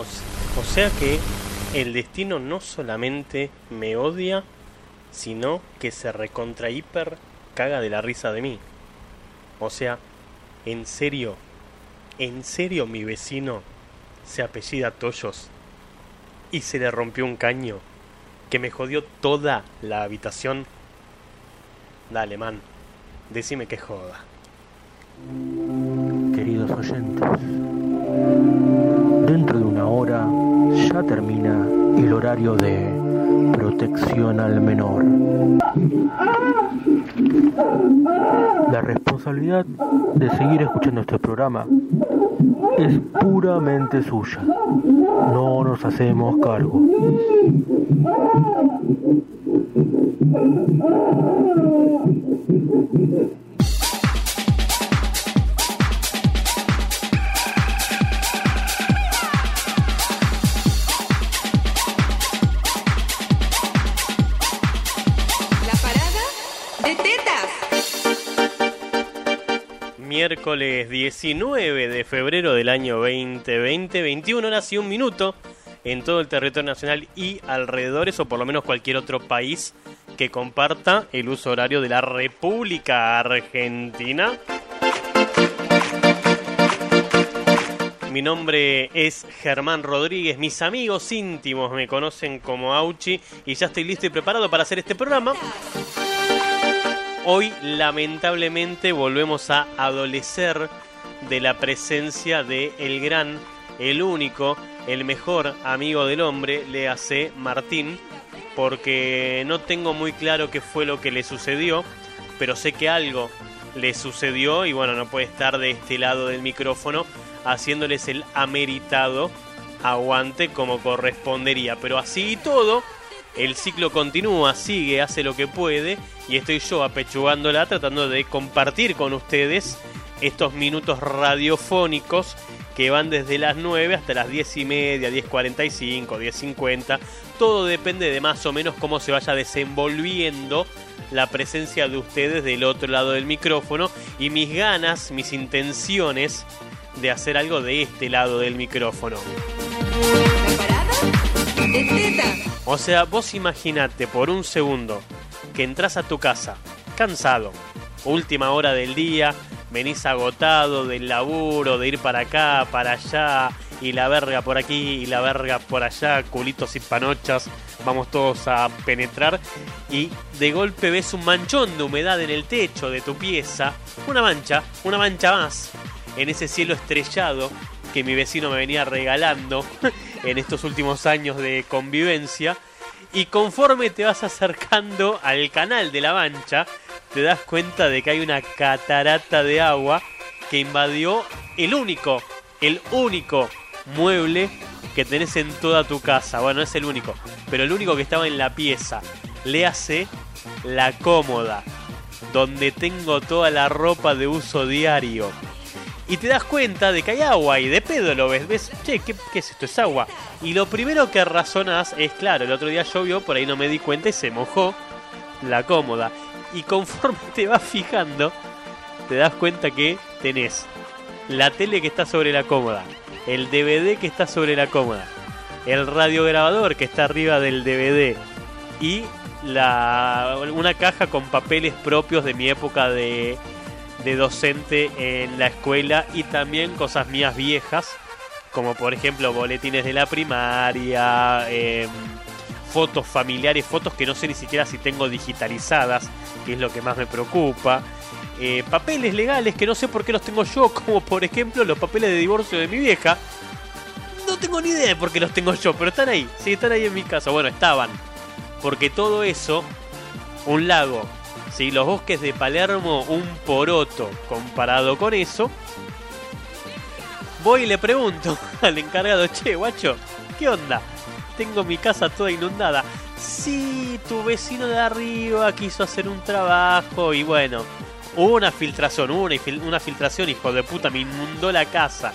O, sea que el destino no solamente me odia, sino que se recontra hiper caga de la risa de mí. O sea, en serio, en serio mi vecino se apellida Toyos y se le rompió un caño que me jodió toda la habitación. Dale, man, decime que joda. Queridos oyentes, dentro termina el horario de protección al menor. La responsabilidad de seguir escuchando este programa es puramente suya. No nos hacemos cargo. Miércoles 19 de febrero del año 2020, 21 horas y un minuto en todo el territorio nacional y alrededores, o por lo menos cualquier otro país que comparta el uso horario de la República Argentina. Mi nombre es Germán Rodríguez, mis amigos íntimos me conocen como Auchi y ya estoy listo y preparado para hacer este programa. Hoy lamentablemente volvemos a adolecer de la presencia de el gran, el único, el mejor amigo del hombre, le hace Martín, porque no tengo muy claro qué fue lo que le sucedió, pero sé que algo le sucedió y bueno, no puede estar de este lado del micrófono haciéndoles el ameritado aguante como correspondería, pero así y todo, el ciclo continúa, sigue, hace lo que puede y estoy yo apechugándola tratando de compartir con ustedes estos minutos radiofónicos que van desde las 9 hasta las 10 y media, 10.45, 10.50. Todo depende de más o menos cómo se vaya desenvolviendo la presencia de ustedes del otro lado del micrófono y mis ganas, mis intenciones de hacer algo de este lado del micrófono. O sea, vos imaginate por un segundo que entras a tu casa, cansado, última hora del día, venís agotado del laburo, de ir para acá, para allá, y la verga por aquí, y la verga por allá, culitos y panochas, vamos todos a penetrar, y de golpe ves un manchón de humedad en el techo de tu pieza, una mancha, una mancha más, en ese cielo estrellado que mi vecino me venía regalando en estos últimos años de convivencia. Y conforme te vas acercando al canal de la mancha, te das cuenta de que hay una catarata de agua que invadió el único, el único mueble que tenés en toda tu casa. Bueno, no es el único, pero el único que estaba en la pieza. Le hace la cómoda, donde tengo toda la ropa de uso diario. Y te das cuenta de que hay agua y de pedo lo ves. Ves, che, ¿qué, es esto? Es agua. Y lo primero que razonás es, claro, el otro día llovió, por ahí no me di cuenta y se mojó la cómoda. Y conforme te vas fijando, te das cuenta que tenés la tele que está sobre la cómoda, el DVD que está sobre la cómoda, el radiograbador que está arriba del DVD y una caja con papeles propios de mi época de, de docente en la escuela y también cosas mías viejas, como por ejemplo boletines de la primaria, em, fotos familiares, fotos que no sé ni siquiera si tengo digitalizadas, que es lo que más me preocupa. eh, papeles legales que no sé por qué los tengo yo, como por ejemplo los papeles de divorcio de mi vieja. No tengo ni idea de por qué los tengo yo, pero están ahí, sí, están ahí en mi casa. Bueno, estaban. Porque todo eso, un lago, ¿sí? los bosques de Palermo, un poroto comparado con eso. Voy y le pregunto al encargado, che, guacho, ¿qué onda? Tengo mi casa toda inundada. Sí, tu vecino de arriba quiso hacer un trabajo y bueno, hubo una filtración, hubo una, una filtración, hijo de puta, me inundó la casa.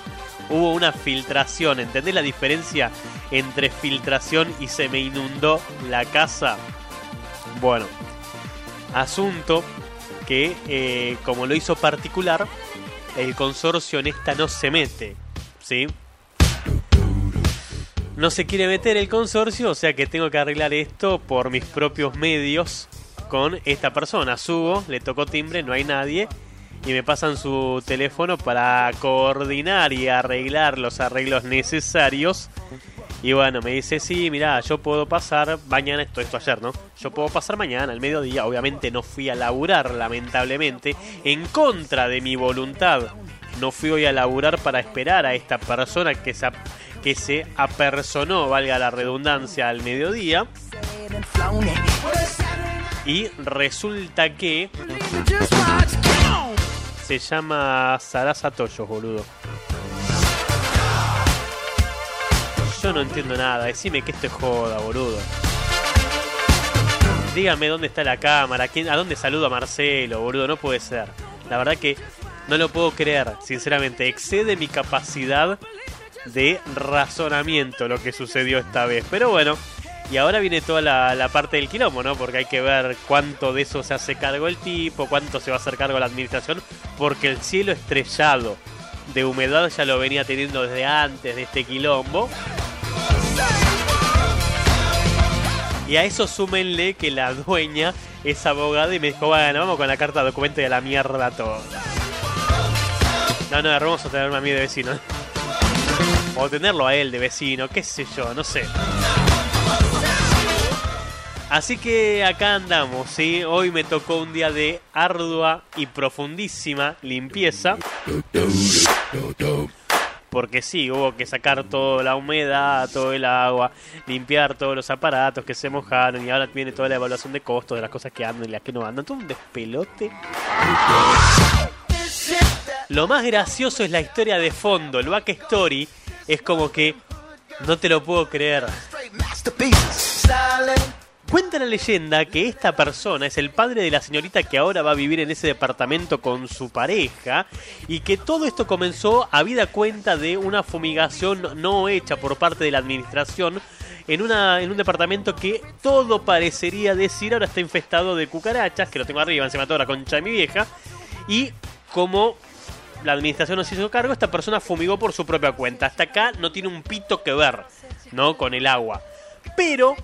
Hubo una filtración, ¿entendés la diferencia entre filtración y se me inundó la casa? Bueno, asunto que eh, como lo hizo particular, el consorcio en esta no se mete, ¿sí? no se quiere meter el consorcio, o sea que tengo que arreglar esto por mis propios medios con esta persona. Subo, le tocó timbre, no hay nadie y me pasan su teléfono para coordinar y arreglar los arreglos necesarios. Y bueno, me dice, sí, mira, yo puedo pasar mañana, esto, esto ayer, ¿no? Yo puedo pasar mañana, al mediodía. Obviamente no fui a laburar, lamentablemente, en contra de mi voluntad. No fui hoy a laburar para esperar a esta persona que se, que se apersonó, valga la redundancia, al mediodía. Y resulta que se llama Sarasa Toyos, boludo. Yo no entiendo nada, decime que esto es joda, boludo. Dígame dónde está la cámara, a dónde saludo a Marcelo, boludo, no puede ser. La verdad que no lo puedo creer, sinceramente, excede mi capacidad de razonamiento lo que sucedió esta vez. Pero bueno, y ahora viene toda la, parte del quilombo, ¿no? Porque hay que ver cuánto de eso se hace cargo el tipo, cuánto se va a hacer cargo la administración, porque el cielo estrellado de humedad ya lo venía teniendo desde antes de este quilombo. Y a eso súmenle que la dueña es abogada y me dijo, bueno, vamos con la carta de documento y la mierda todo. No, no, a tenerme a mí de vecino. O tenerlo a él de vecino, qué sé yo, no sé. Así que acá andamos, ¿sí? Hoy me tocó un día de ardua y profundísima limpieza. Porque sí, hubo que sacar toda la humedad, todo el agua, limpiar todos los aparatos que se mojaron y ahora viene toda la evaluación de costos de las cosas que andan y las que no andan. Todo un despelote. Lo más gracioso es la historia de fondo, el back story. Es como que no te lo puedo creer. Cuenta la leyenda que esta persona es el padre de la señorita que ahora va a vivir en ese departamento con su pareja y que todo esto comenzó a vida cuenta de una fumigación no hecha por parte de la administración en, una, en un departamento que todo parecería decir ahora está infestado de cucarachas, que lo tengo arriba, encima de toda la concha de mi vieja, y como la administración nos hizo cargo, esta persona fumigó por su propia cuenta. Hasta acá no tiene un pito que ver, ¿no? Con el agua. Pero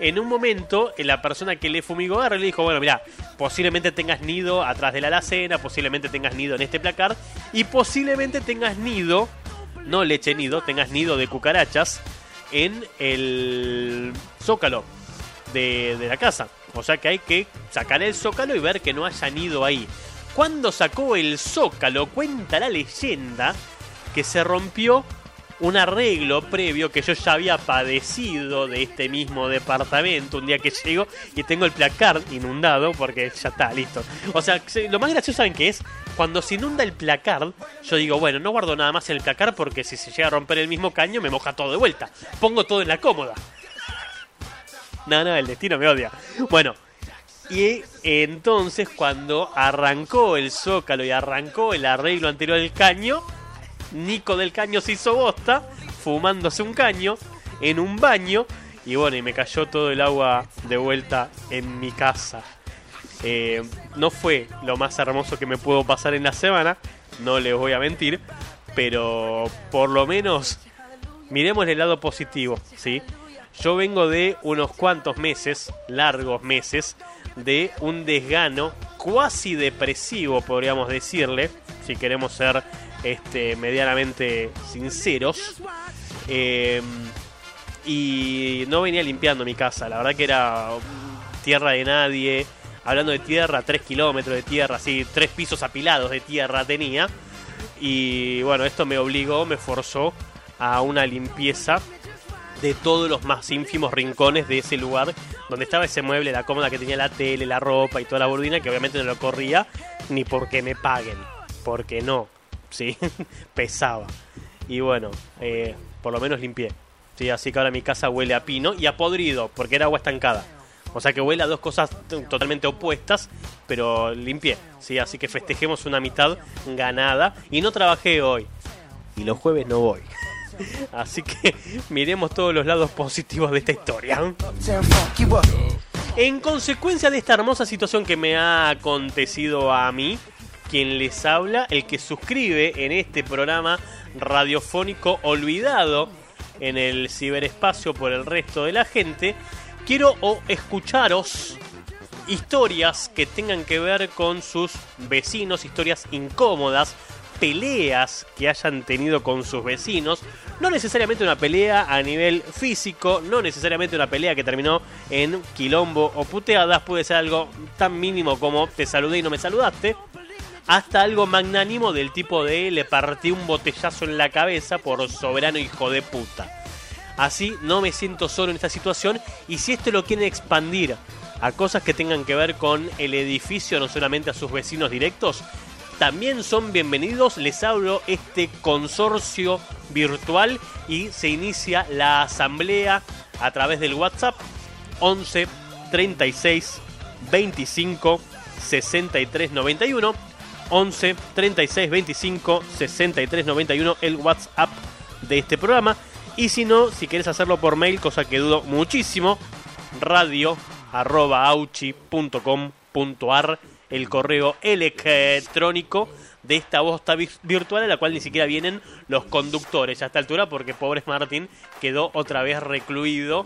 en un momento la persona que le fumigó le dijo, bueno, mira, posiblemente tengas nido atrás de la alacena, posiblemente tengas nido en este placar y posiblemente tengas nido, no leche nido, tengas nido de cucarachas en el zócalo de, de la casa. O sea que hay que sacar el zócalo y ver que no haya nido ahí. Cuando sacó el zócalo, cuenta la leyenda que se rompió un arreglo previo que yo ya había padecido de este mismo departamento un día que llego y tengo el placard inundado porque ya está, listo. O sea, lo más gracioso, ¿saben qué es? Cuando se inunda el placard, yo digo, bueno, no guardo nada más en el placard porque si se llega a romper el mismo caño me moja todo de vuelta. Pongo todo en la cómoda. No, no, el destino me odia. Bueno, y entonces cuando arrancó el zócalo y arrancó el arreglo anterior del caño, Nico del Caño se hizo bosta, fumándose un caño en un baño. Y bueno, y me cayó todo el agua de vuelta en mi casa. Eh, no fue lo más hermoso que me puedo pasar en la semana, no les voy a mentir, pero por lo menos miremos el lado positivo, ¿sí? Yo vengo de unos cuantos meses, largos meses, de un desgano cuasi depresivo, podríamos decirle, si queremos ser este, medianamente sinceros. Em, y no venía limpiando mi casa, la verdad que era tierra de nadie. Hablando de tierra, 3 kilómetros de tierra, así, tres pisos apilados de tierra tenía. Y bueno, esto me obligó, me forzó a una limpieza de todos los más ínfimos rincones de ese lugar donde estaba ese mueble, la cómoda que tenía la tele, la ropa y toda la burdina, que obviamente no lo corría ni porque me paguen, porque no. ¿Sí? pesaba. Y bueno, eh, por lo menos limpié. ¿sí? Así que ahora mi casa huele a pino y a podrido, porque era agua estancada. O sea que huele a dos cosas totalmente opuestas, pero limpié. ¿sí? Así que festejemos una mitad ganada. Y no trabajé hoy. Y los jueves no voy. Así que miremos todos los lados positivos de esta historia. En consecuencia de esta hermosa situación que me ha acontecido a mí, quien les habla, el que suscribe en este programa radiofónico olvidado en el ciberespacio por el resto de la gente, quiero escucharos historias que tengan que ver con sus vecinos, historias incómodas, peleas que hayan tenido con sus vecinos. No necesariamente una pelea a nivel físico, no necesariamente una pelea que terminó en quilombo o puteadas, puede ser algo tan mínimo como te saludé y no me saludaste, hasta algo magnánimo del tipo de le partí un botellazo en la cabeza por soberano hijo de puta. Así no me siento solo en esta situación y si esto lo quieren expandir a cosas que tengan que ver con el edificio, no solamente a sus vecinos directos, también son bienvenidos. Les abro este consorcio virtual y se inicia la asamblea a través del WhatsApp 11 36 25 63 91. 11 36 25 63 91 el WhatsApp de este programa. Y si no, si quieres hacerlo por mail, cosa que dudo muchísimo, radio arroba auchi.com.ar el correo electrónico de esta bosta virtual a la cual ni siquiera vienen los conductores a esta altura porque pobre Martín quedó otra vez recluido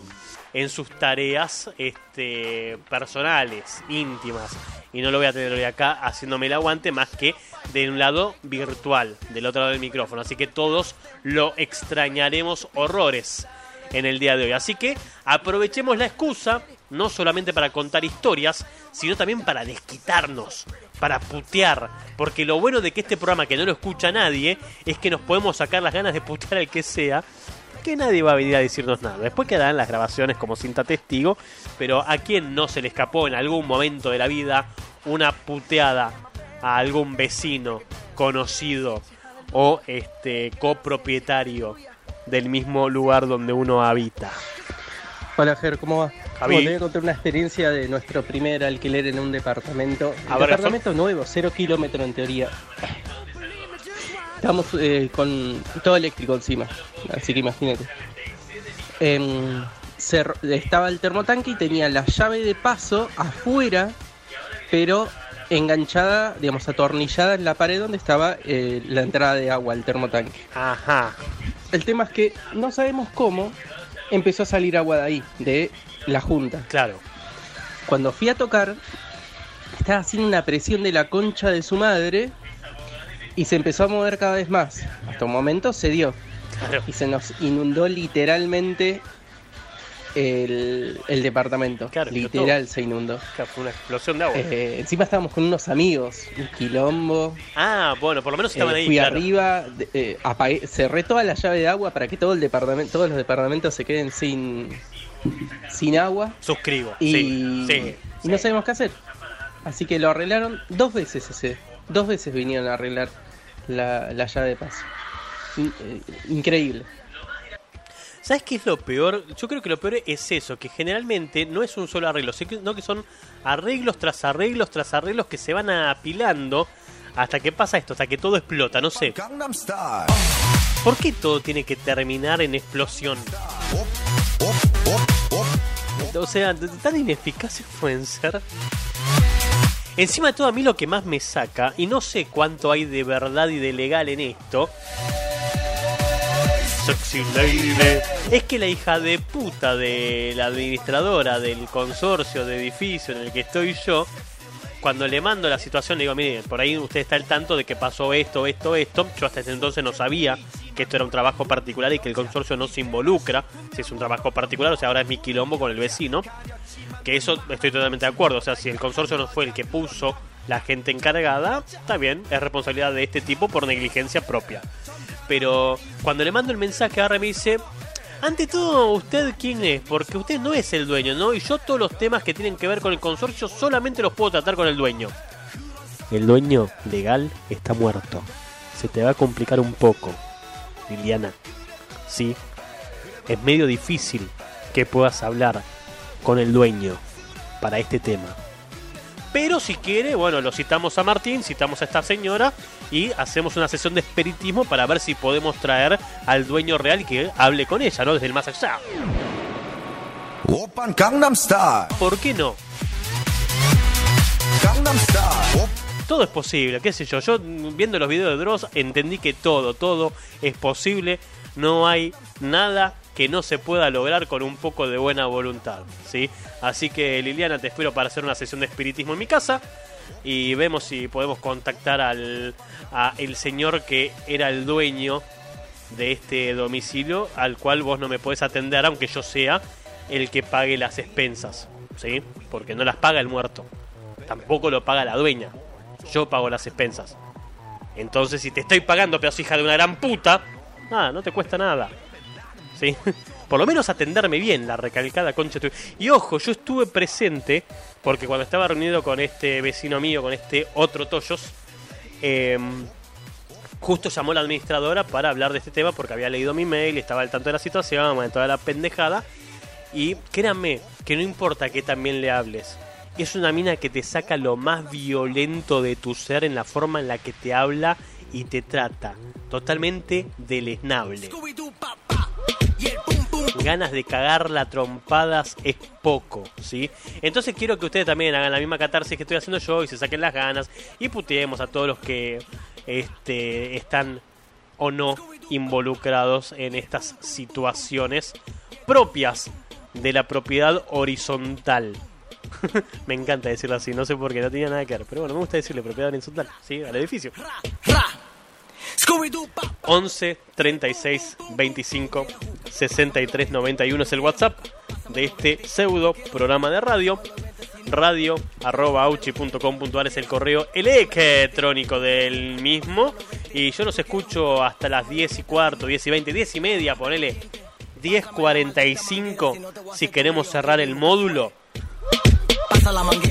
en sus tareas este, personales, íntimas. Y no lo voy a tener hoy acá haciéndome el aguante más que de un lado virtual, del otro lado del micrófono. Así que todos lo extrañaremos horrores en el día de hoy. Así que aprovechemos la excusa, no solamente para contar historias, sino también para desquitarnos, para putear. Porque lo bueno de que este programa, que no lo escucha nadie, es que nos podemos sacar las ganas de putear al que sea. Que nadie va a venir a decirnos nada. Después quedarán las grabaciones como cinta testigo. Pero a quien no se le escapó en algún momento de la vida una puteada a algún vecino conocido o este copropietario del mismo lugar donde uno habita. Hola Ger, ¿cómo va? Bueno, te voy a contar una experiencia de nuestro primer alquiler en un departamento. A Un ver, departamento nuevo, cero kilómetros en teoría. Estamos eh, con todo eléctrico encima, así que imagínate. Em, se- estaba el termotanque y tenía la llave de paso afuera, pero enganchada, digamos, atornillada en la pared donde estaba eh, la entrada de agua al termotanque. Ajá. El tema es que no sabemos cómo empezó a salir agua de ahí, de la junta. Claro. Cuando fui a tocar, estaba haciendo una presión de la concha de su madre y se empezó a mover cada vez más. Hasta un momento se dio y se nos inundó literalmente el, el departamento. Claro, Literal se inundó. Claro, Fue una explosión de agua. Eh, encima estábamos con unos amigos, un quilombo. ah, bueno, por lo menos estaban Eh, ahí. fui claro. arriba, eh, apagué- cerré toda la llave de agua para que todo el departamento, todos los departamentos se queden sin, sin agua Suscribo. y, Sí, sí. y no sabemos qué hacer. Así que lo arreglaron dos veces ese, dos veces vinieron a arreglar la, la llave de paso. In- eh, increíble. ¿Sabes qué es lo peor? Yo creo que lo peor es eso, que generalmente no es un solo arreglo, sino que son arreglos tras arreglos tras arreglos que se van apilando hasta que pasa esto, hasta que todo explota, no sé. ¿Por qué todo tiene que terminar en explosión? O sea, tan ineficaces pueden ser. Encima de todo, a mí lo que más me saca, y no sé cuánto hay de verdad y de legal en esto, es que la hija de puta de la administradora del consorcio de edificio en el que estoy yo, cuando le mando la situación, le digo, mire, por ahí usted está al tanto de que pasó esto, esto, esto. Yo hasta ese entonces no sabía que esto era un trabajo particular y que el consorcio no se involucra si es un trabajo particular, o sea, ahora es mi quilombo con el vecino. Que eso estoy totalmente de acuerdo, o sea, si el consorcio no fue el que puso la gente encargada, está bien, es responsabilidad de este tipo por negligencia propia. Pero cuando le mando el mensaje, ahora me dice, ante todo, ¿usted quién es? Porque usted no es el dueño, ¿no? Y yo todos los temas que tienen que ver con el consorcio solamente los puedo tratar con el dueño. El dueño legal está muerto. Se te va a complicar un poco, Liliana. Sí, es medio difícil que puedas hablar con el dueño para este tema. Pero si quiere, bueno, lo citamos a Martín, citamos a esta señora y hacemos una sesión de espiritismo para ver si podemos traer al dueño real que hable con ella, ¿no? Desde el más allá. Open Gangnam Style. ¿Por qué no? Gangnam Style. Op- Todo es posible, qué sé yo. Yo viendo los videos de Dross entendí que todo, todo es posible. No hay nada que no se pueda lograr con un poco de buena voluntad, ¿sí? Así que Liliana, te espero para hacer una sesión de espiritismo en mi casa y vemos si podemos contactar al el señor que era el dueño de este domicilio al cual vos no me podés atender aunque yo sea el que pague las expensas, ¿sí? Porque no las paga el muerto. Tampoco lo paga la dueña. Yo pago las expensas. Entonces, si te estoy pagando, pedazo hija de una gran puta, nada, no te cuesta nada. ¿Sí? Por lo menos atenderme bien, la recalcada concha. tu- Y ojo, yo estuve presente, porque cuando estaba reunido con este vecino mío, con este otro Toyos, em, justo llamó la administradora para hablar de este tema porque había leído mi mail, estaba al tanto de la situación, de toda la pendejada. Y créanme, que no importa que también le hables. Es una mina que te saca lo más violento de tu ser en la forma en la que te habla y te trata. Totalmente deleznable. Ganas de cagarla a trompadas es poco, ¿sí? Entonces quiero que ustedes también hagan la misma catarsis que estoy haciendo yo y se saquen las ganas y puteemos a todos los que este, están o no involucrados en estas situaciones propias de la propiedad horizontal. me encanta decirlo así, no sé por qué, no tenía nada que ver, pero bueno, me gusta decirle propiedad horizontal, ¿sí? Al edificio. 11 36 25 63 91 es el WhatsApp de este pseudo programa de radio. Radio arroba auchi.com.ar es el correo electrónico del mismo. Y yo los escucho hasta las 10 y cuarto, 10 y 20, 10 y media, ponele 10.45 si queremos cerrar el módulo.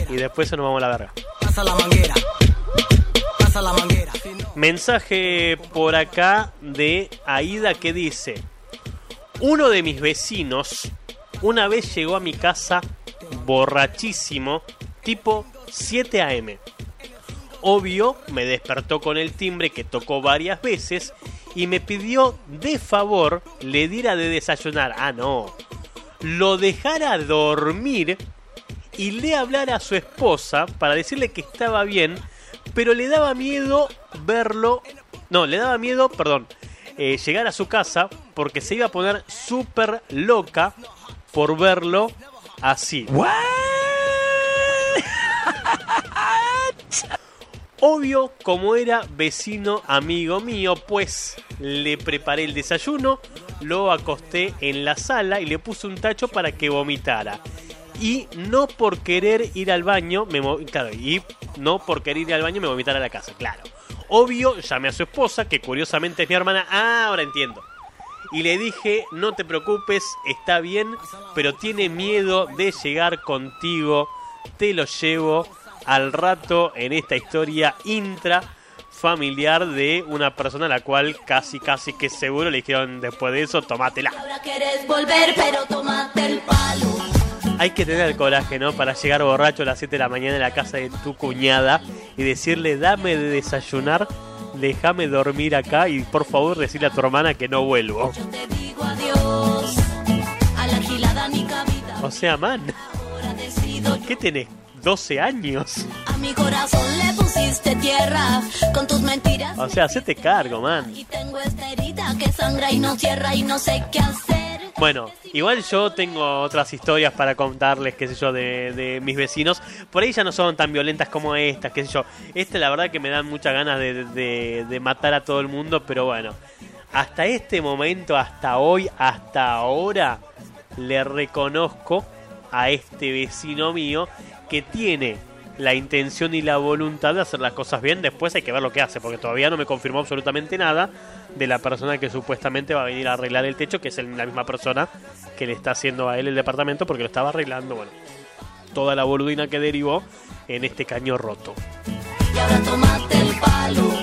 Y después se nos vamos a la verga. Mensaje por acá de Aida que dice: Uno de mis vecinos una vez llegó a mi casa borrachísimo, tipo 7 a.m. Obvio, me despertó con el timbre que tocó varias veces y me pidió de favor le diera de desayunar. Ah, no. Lo dejara dormir y le hablara a su esposa para decirle que estaba bien, pero le daba miedo verlo. No, le daba miedo, perdón, eh, llegar a su casa porque se iba a poner súper loca por verlo así. Obvio, como era vecino amigo mío, pues le preparé el desayuno, lo acosté en la sala y le puse un tacho para que vomitara. Y no por querer ir al baño, me claro, y no por querer ir al baño me vomitara a la casa, claro. Obvio, llamé a su esposa, que curiosamente es mi hermana. Ah, ahora entiendo. Y le dije, no te preocupes, está bien, pero tiene miedo de llegar contigo. Te lo llevo al rato en esta historia intra familiar de una persona a la cual casi casi que seguro le dijeron después de eso, tomátela. Ahora quieres volver, pero tómate el palo. Hay que tener el coraje, ¿no? Para llegar borracho a las 7 de la mañana a la casa de tu cuñada y decirle, dame de desayunar, déjame dormir acá y por favor decirle a tu hermana que no vuelvo. Yo te digo adiós. A la gilada ni cabida. O sea, man. ¿qué tenés? ¿12 años? A mi corazón le pusiste tierra. Con tus mentiras. O sea, hacete cargo, man. Y tengo esta herida que sangra y no cierra y no sé qué hacer. Bueno, igual yo tengo otras historias para contarles, qué sé yo, de, de mis vecinos. Por ahí ya no son tan violentas como estas, qué sé yo. Esta la verdad que me dan muchas ganas de, de- de matar a todo el mundo, pero bueno. Hasta este momento, hasta hoy, hasta ahora, le reconozco a este vecino mío que tiene la intención y la voluntad de hacer las cosas bien. Después hay que ver lo que hace, porque todavía no me confirmó absolutamente nada de la persona que supuestamente va a venir a arreglar el techo, que es la misma persona que le está haciendo a él el departamento porque lo estaba arreglando. Bueno, toda la boludina que derivó en este caño roto. Y ahora tómate el palo.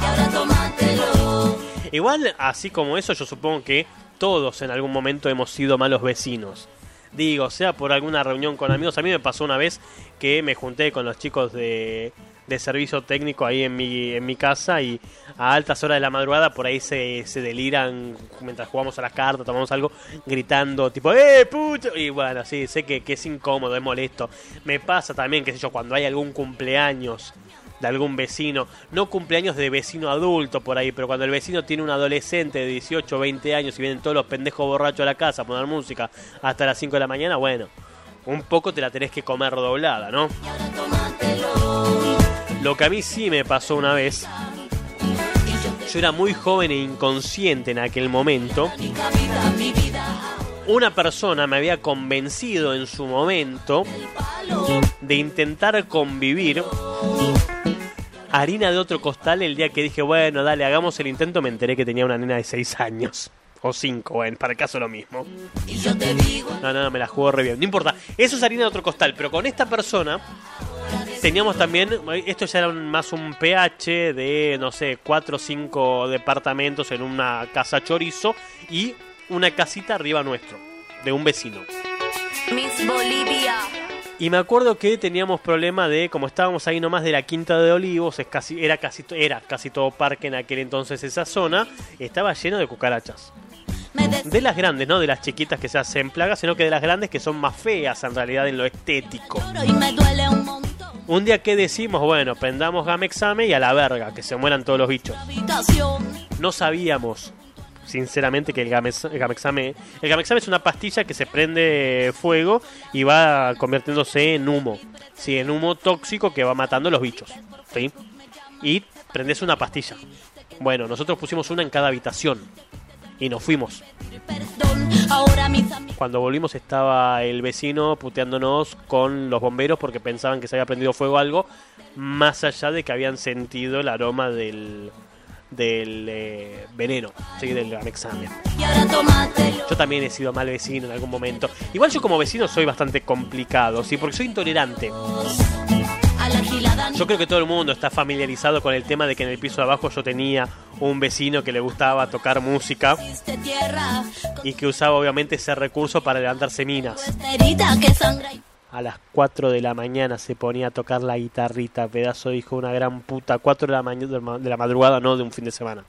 Y ahora tómatelo. Igual, así como eso, yo supongo que todos en algún momento hemos sido malos vecinos. Digo, sea por alguna reunión con amigos. A mí me pasó una vez que me junté con los chicos de, servicio técnico ahí en mi, en mi casa y a altas horas de la madrugada por ahí se, se deliran mientras jugamos a las cartas, tomamos algo, gritando tipo, ¡eh, puto! Y bueno, sí, sé que, que es incómodo, es molesto. Me pasa también, qué sé yo, cuando hay algún cumpleaños de algún vecino, no cumpleaños de vecino adulto por ahí, pero cuando el vecino tiene un adolescente de 18 o 20 años y vienen todos los pendejos borrachos a la casa a poner música hasta las 5 de la mañana, bueno, un poco te la tenés que comer doblada, ¿no? Lo que a mí sí me pasó una vez, yo era muy joven e inconsciente en aquel momento, una persona me había convencido en su momento de intentar convivir harina de otro costal el día que dije, bueno, dale, hagamos el intento, me enteré que tenía una nena de 6 años. O 5, bueno, para el caso lo mismo. No, no, no, me la jugó re bien. No importa, eso es harina de otro costal, pero con esta persona teníamos también, esto ya era más un PH de, no sé, 4 o 5 departamentos en una casa chorizo y una casita arriba nuestro, de un vecino. Miss Bolivia. Y me acuerdo que teníamos problema de, como estábamos ahí nomás de la Quinta de Olivos, es casi, era, casi, era casi todo parque en aquel entonces esa zona, estaba lleno de cucarachas. De las grandes, no de las chiquitas que se hacen plagas, sino que de las grandes que son más feas en realidad en lo estético. Un día que decimos, bueno, prendamos Gamexame y a la verga, que se mueran todos los bichos. No sabíamos, sinceramente, que el, Gamex- el Gamexame... El Gamexame es una pastilla que se prende fuego y va convirtiéndose en humo. Sí, en humo tóxico que va matando los bichos. ¿Sí? Y prendes una pastilla. Bueno, nosotros pusimos una en cada habitación. Y nos fuimos. Cuando volvimos estaba el vecino puteándonos con los bomberos porque pensaban que se había prendido fuego algo, más allá de que habían sentido el aroma del, del eh, veneno, ¿sí? del tómatelo. Yo también he sido mal vecino en algún momento. Igual yo como vecino soy bastante complicado, ¿sí? porque soy intolerante. Yo creo que todo el mundo está familiarizado con el tema de que en el piso de abajo yo tenía un vecino que le gustaba tocar música y que usaba obviamente ese recurso para levantarse minas. A las 4 de la mañana se ponía a tocar la guitarrita, pedazo de hijo una gran puta. 4 de la, maña- de ma- de la madrugada, no de un fin de semana.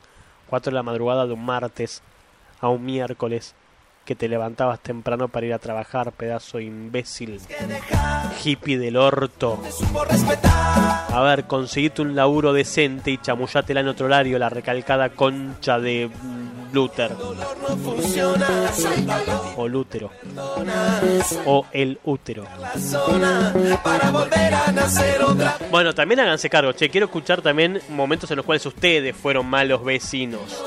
4 de la madrugada de un martes a un miércoles. Que te levantabas temprano para ir a trabajar, pedazo imbécil. Hippie del orto. A ver, conseguite un laburo decente y chamullátela en otro horario, la recalcada concha de mm, Luther. O Lútero. O el útero. Bueno, también háganse cargo, che, quiero escuchar también momentos en los cuales ustedes fueron malos vecinos.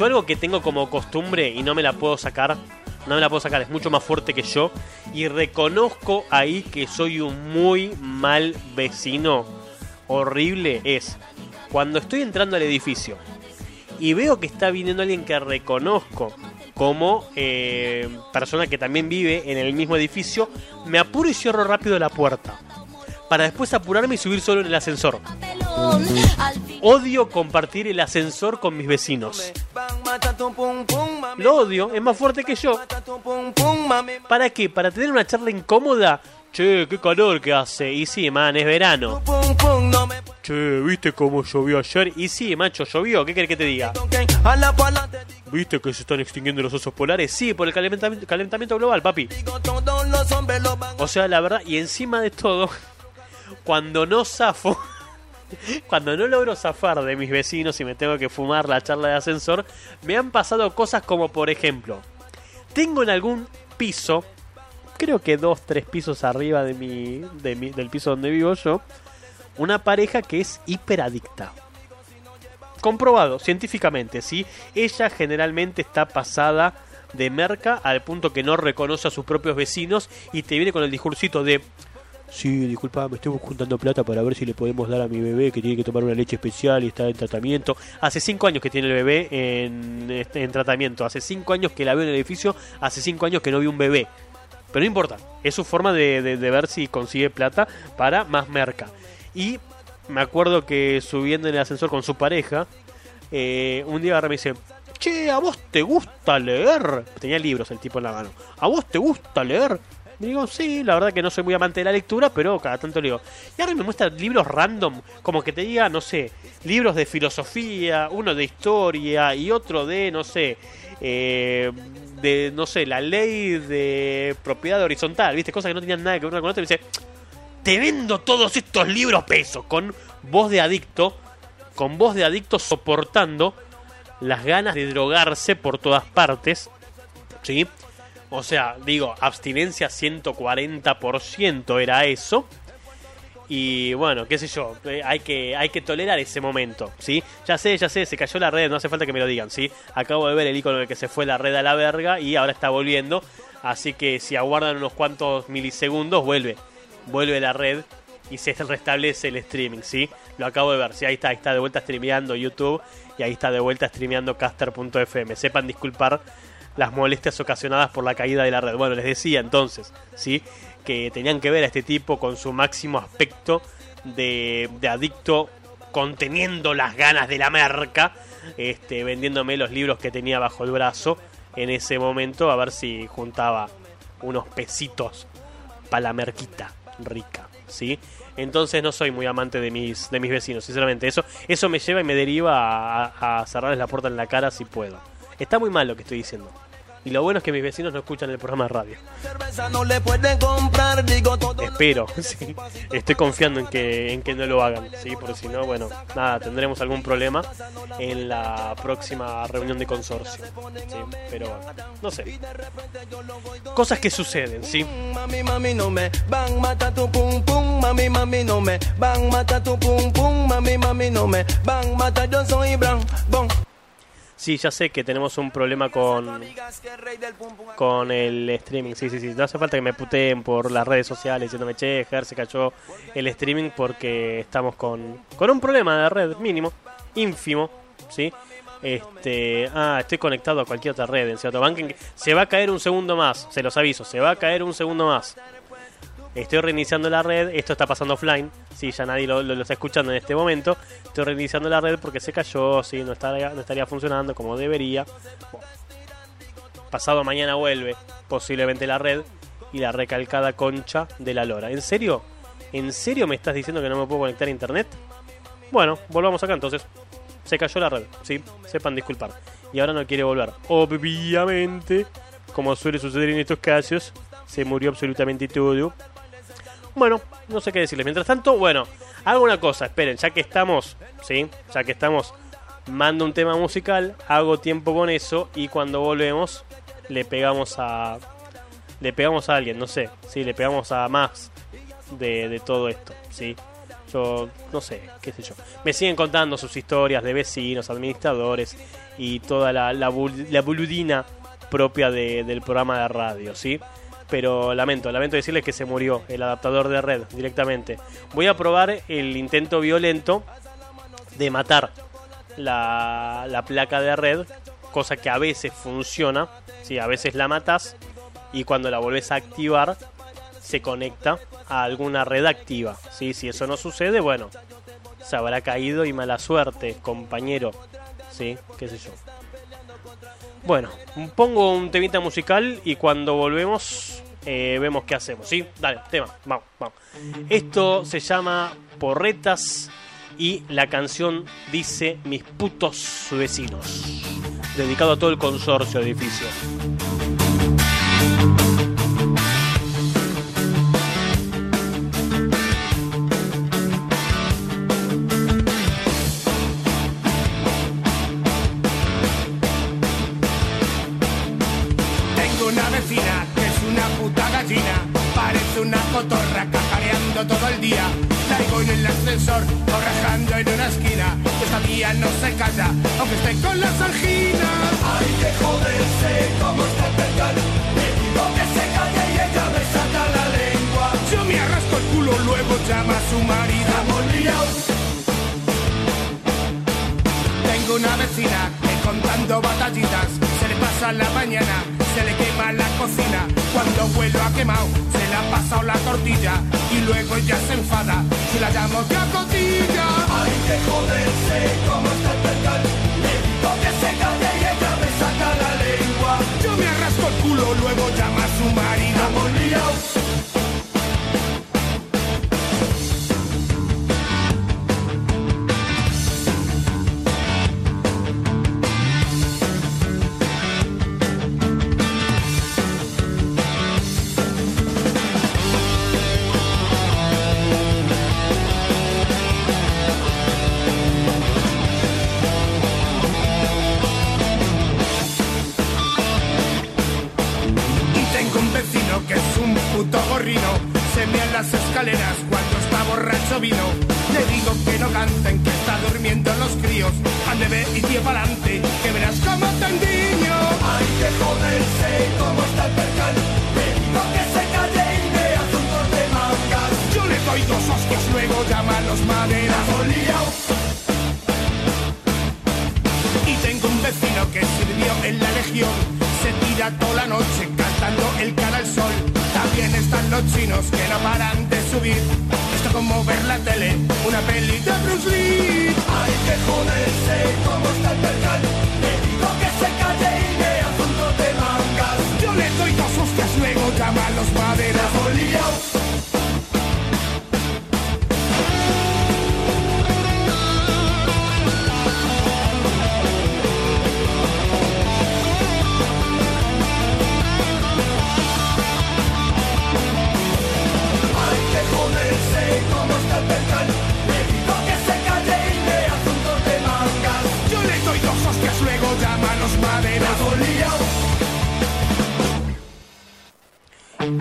Yo algo que tengo como costumbre y no me la puedo sacar, no me la puedo sacar, es mucho más fuerte que yo y reconozco ahí que soy un muy mal vecino, horrible, es cuando estoy entrando al edificio y veo que está viniendo alguien que reconozco como eh, persona que también vive en el mismo edificio, me apuro y cierro rápido la puerta. Para después apurarme y subir solo en el ascensor. Odio compartir el ascensor con mis vecinos. Lo odio, es más fuerte que yo. ¿Para qué? ¿Para tener una charla incómoda? Che, qué calor que hace. Y sí, man, es verano. Che, ¿viste cómo llovió ayer? Y sí, macho, llovió. ¿Qué querés que te diga? ¿Viste que se están extinguiendo los osos polares? Sí, por el calentamiento, calentamiento global, papi. O sea, la verdad, y encima de todo, cuando no zafo, cuando no logro zafar de mis vecinos y me tengo que fumar la charla de ascensor, me han pasado cosas como, por ejemplo, tengo en algún piso, creo que dos, tres pisos arriba de mi, de mi- del piso donde vivo yo, una pareja que es hiperadicta. Comprobado científicamente, ¿sí? Ella generalmente está pasada de merca al punto que no reconoce a sus propios vecinos y te viene con el discursito de Sí, disculpa, me estoy juntando plata para ver si le podemos dar a mi bebé que tiene que tomar una leche especial y está en tratamiento. Hace cinco años que tiene el bebé en, este- en tratamiento. Hace cinco años que la veo en el edificio. Hace cinco años que no vi un bebé. Pero no importa. Es su forma de, de- ver si consigue plata para más merca. Y me acuerdo que subiendo en el ascensor con su pareja, eh, un día me dice, che, ¿a vos te gusta leer? Tenía libros el tipo en la mano. ¿A vos te gusta leer? Me digo, sí, la verdad que no soy muy amante de la lectura, pero cada tanto leo. Y ahora me muestra libros random, como que te diga, no sé, libros de filosofía, uno de historia y otro de, no sé, eh, de, no sé, la ley de propiedad horizontal, ¿viste? Cosas que no tenían nada que ver con otra. Y dice, te vendo todos estos libros pesos, con voz de adicto, con voz de adicto soportando las ganas de drogarse por todas partes, ¿sí? O sea, digo, abstinencia 140% era eso. Y bueno, qué sé yo, eh, hay que, hay que tolerar ese momento, ¿sí? Ya sé, ya sé, se cayó la red, no hace falta que me lo digan, ¿sí? Acabo de ver el icono de que se fue la red a la verga y ahora está volviendo. Así que si aguardan unos cuantos milisegundos, vuelve. Vuelve la red y se restablece el streaming, ¿sí? Lo acabo de ver, sí, ahí está, ahí está de vuelta streameando YouTube y ahí está de vuelta streameando caster.fm. Sepan disculpar las molestias ocasionadas por la caída de la red. Bueno, les decía entonces, ¿sí? Que tenían que ver a este tipo con su máximo aspecto de, de adicto conteniendo las ganas de la merca, este, vendiéndome los libros que tenía bajo el brazo en ese momento a ver si juntaba unos pesitos para la merquita rica, ¿sí? Entonces no soy muy amante de mis, de mis vecinos, sinceramente. Eso, eso me lleva y me deriva a, a cerrarles la puerta en la cara si puedo. Está muy mal lo que estoy diciendo. Y lo bueno es que mis vecinos no escuchan el programa de radio. Espero, sí. Estoy confiando en que, en que no lo hagan, ¿sí? Porque si no, bueno, nada, tendremos algún problema en la próxima reunión de consorcio. ¿sí? Pero bueno, no sé. Cosas que suceden, ¿sí? Mami, mami, no me van mata tu pum pum, mami, mami, no me van mata tu pum pum, mami, mami, no me van mata yo soy. Sí, ya sé que tenemos un problema con, con el streaming. Sí, sí, sí. No hace falta que me puteen por las redes sociales diciéndome, che, Ger, se cayó el streaming porque estamos con, con un problema de red mínimo, ínfimo, ¿sí? Este, ah, estoy conectado a cualquier otra red en cierto banking. Se va a caer un segundo más, se los aviso, se va a caer un segundo más. Estoy reiniciando la red, esto está pasando offline, sí, ya nadie lo, lo- lo está escuchando en este momento. Estoy reiniciando la red porque se cayó, sí, no estaría, no estaría funcionando como debería. Pasado mañana vuelve posiblemente la red y la recalcada concha de la lora. ¿En serio? ¿En serio me estás diciendo que no me puedo conectar a internet? Bueno, volvamos acá entonces. Se cayó la red, sí, sepan disculpar. Y ahora no quiere volver. Obviamente, como suele suceder en estos casos, se murió absolutamente todo. Bueno, no sé qué decirles. Mientras tanto, bueno, hago una cosa, esperen, ya que estamos, ¿sí? Ya que estamos, mando un tema musical, hago tiempo con eso y cuando volvemos le pegamos a... Le pegamos a alguien, no sé, sí, le pegamos a más de, de todo esto, ¿sí? Yo, no sé, qué sé yo. Me siguen contando sus historias de vecinos, administradores y toda la, la, la buludina propia de- del programa de radio, ¿sí? Pero lamento, lamento decirles que se murió el adaptador de red directamente. Voy a probar el intento violento de matar la, la placa de red, cosa que a veces funciona, ¿sí? A veces la matas y cuando la volvés a activar se conecta a alguna red activa. ¿sí? Si eso no sucede, bueno, se habrá caído y mala suerte, compañero. ¿Sí? ¿Qué sé yo? Bueno, pongo un temita musical y cuando volvemos eh, vemos qué hacemos. ¿Sí? Dale, tema, vamos, vamos. Esto se llama Porretas y la canción dice Mis putos vecinos. Dedicado a todo el consorcio de edificios. Ascensor o rajando en una esquina. Esta tía no se calla, aunque esté con las anginas. Hay que joderse como está percal. Le digo que se calle y ella me saca la lengua. Yo me arrasco el culo, luego llama a su marido. Tengo una vecina que contando batallitas se le pasa la mañana, se le quema la cocina. Cuando vuelo a quemado, se le ha pasado la tortilla y luego ya se enfada. Si la llamo tía cotilla. Hay que joderse como está el percal. Le digo que se calle y ella me saca la lengua. Yo me arrasco el culo, luego llama a su marido.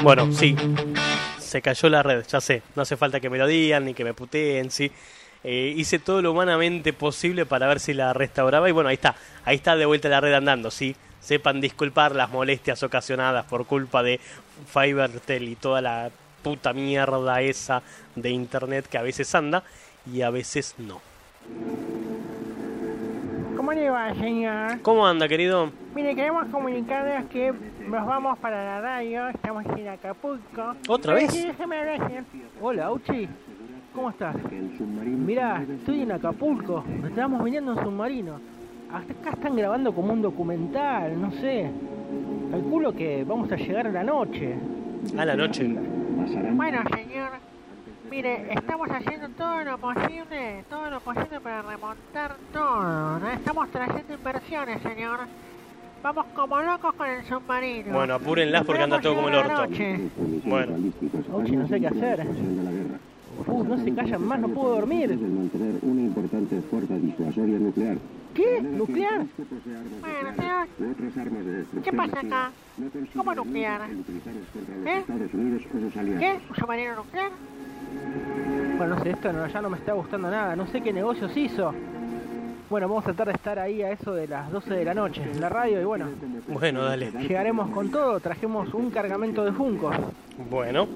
Bueno, sí. Se cayó la red, ya sé. No hace falta que me lo digan ni que me puteen, sí. Eh, hice todo lo humanamente posible para ver si la restauraba y bueno, ahí está. Ahí está de vuelta la red andando, sí. Sepan disculpar las molestias ocasionadas por culpa de Fivertel y toda la puta mierda esa de internet que a veces anda y a veces no. ¿Cómo le va, señor? ¿Cómo anda, querido? Mire, queremos comunicarles que nos vamos para la radio, estamos en Acapulco. ¿Otra vez? sí, déjeme hablar, señor. Hola, Auchi. ¿Cómo estás? Mira, estoy en Acapulco. Nos estamos viniendo en submarino. Hasta acá están grabando como un documental, no sé. Calculo que vamos a llegar a la noche. A la noche. Bueno, señor, mire, estamos haciendo todo lo posible, todo lo posible para remontar todo. ¿no? Estamos trayendo inversiones, señor. Vamos como locos con el submarino. Bueno, apúrenlas porque anda todo como el orto. Bueno, Auchi, no sé qué hacer. Uh, no se callan más, no puedo dormir. mantener una importante fuerza disuasoria nuclear. ¿Qué? ¿Nuclear? Bueno, señor, ¿qué pasa acá? ¿Cómo nuclear? ¿Eh? ¿Qué? ¿Un submarino nuclear? Bueno, no sé, esto no, ya no me está gustando nada. No sé qué negocios hizo. Bueno, vamos a tratar de estar ahí a eso de las 12 de la noche en la radio y bueno, bueno, dale. llegaremos con todo. Trajimos un cargamento de Funcos. Bueno,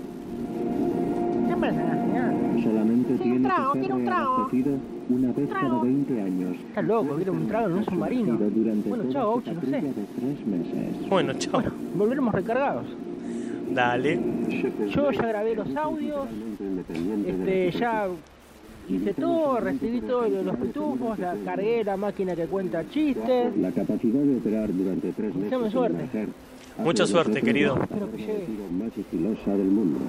¿Qué pasa, señor? Solamente Sí, un tiene trago, que ser quiero un trago. una vez cada trago. 20 años. Está loco, quiere un trago en un submarino. Bueno, chao, Auchi, no sé. bueno, chao. Bueno, volveremos recargados. Dale. Yo ya grabé los audios, este, ya hice todo, recibí todo lo de los pitufos, la, cargué la máquina que cuenta chistes. La capacidad de operar durante tres meses. Suerte. Mucha suerte, querido. la Espero que llegue. operación más sigilosa del mundo.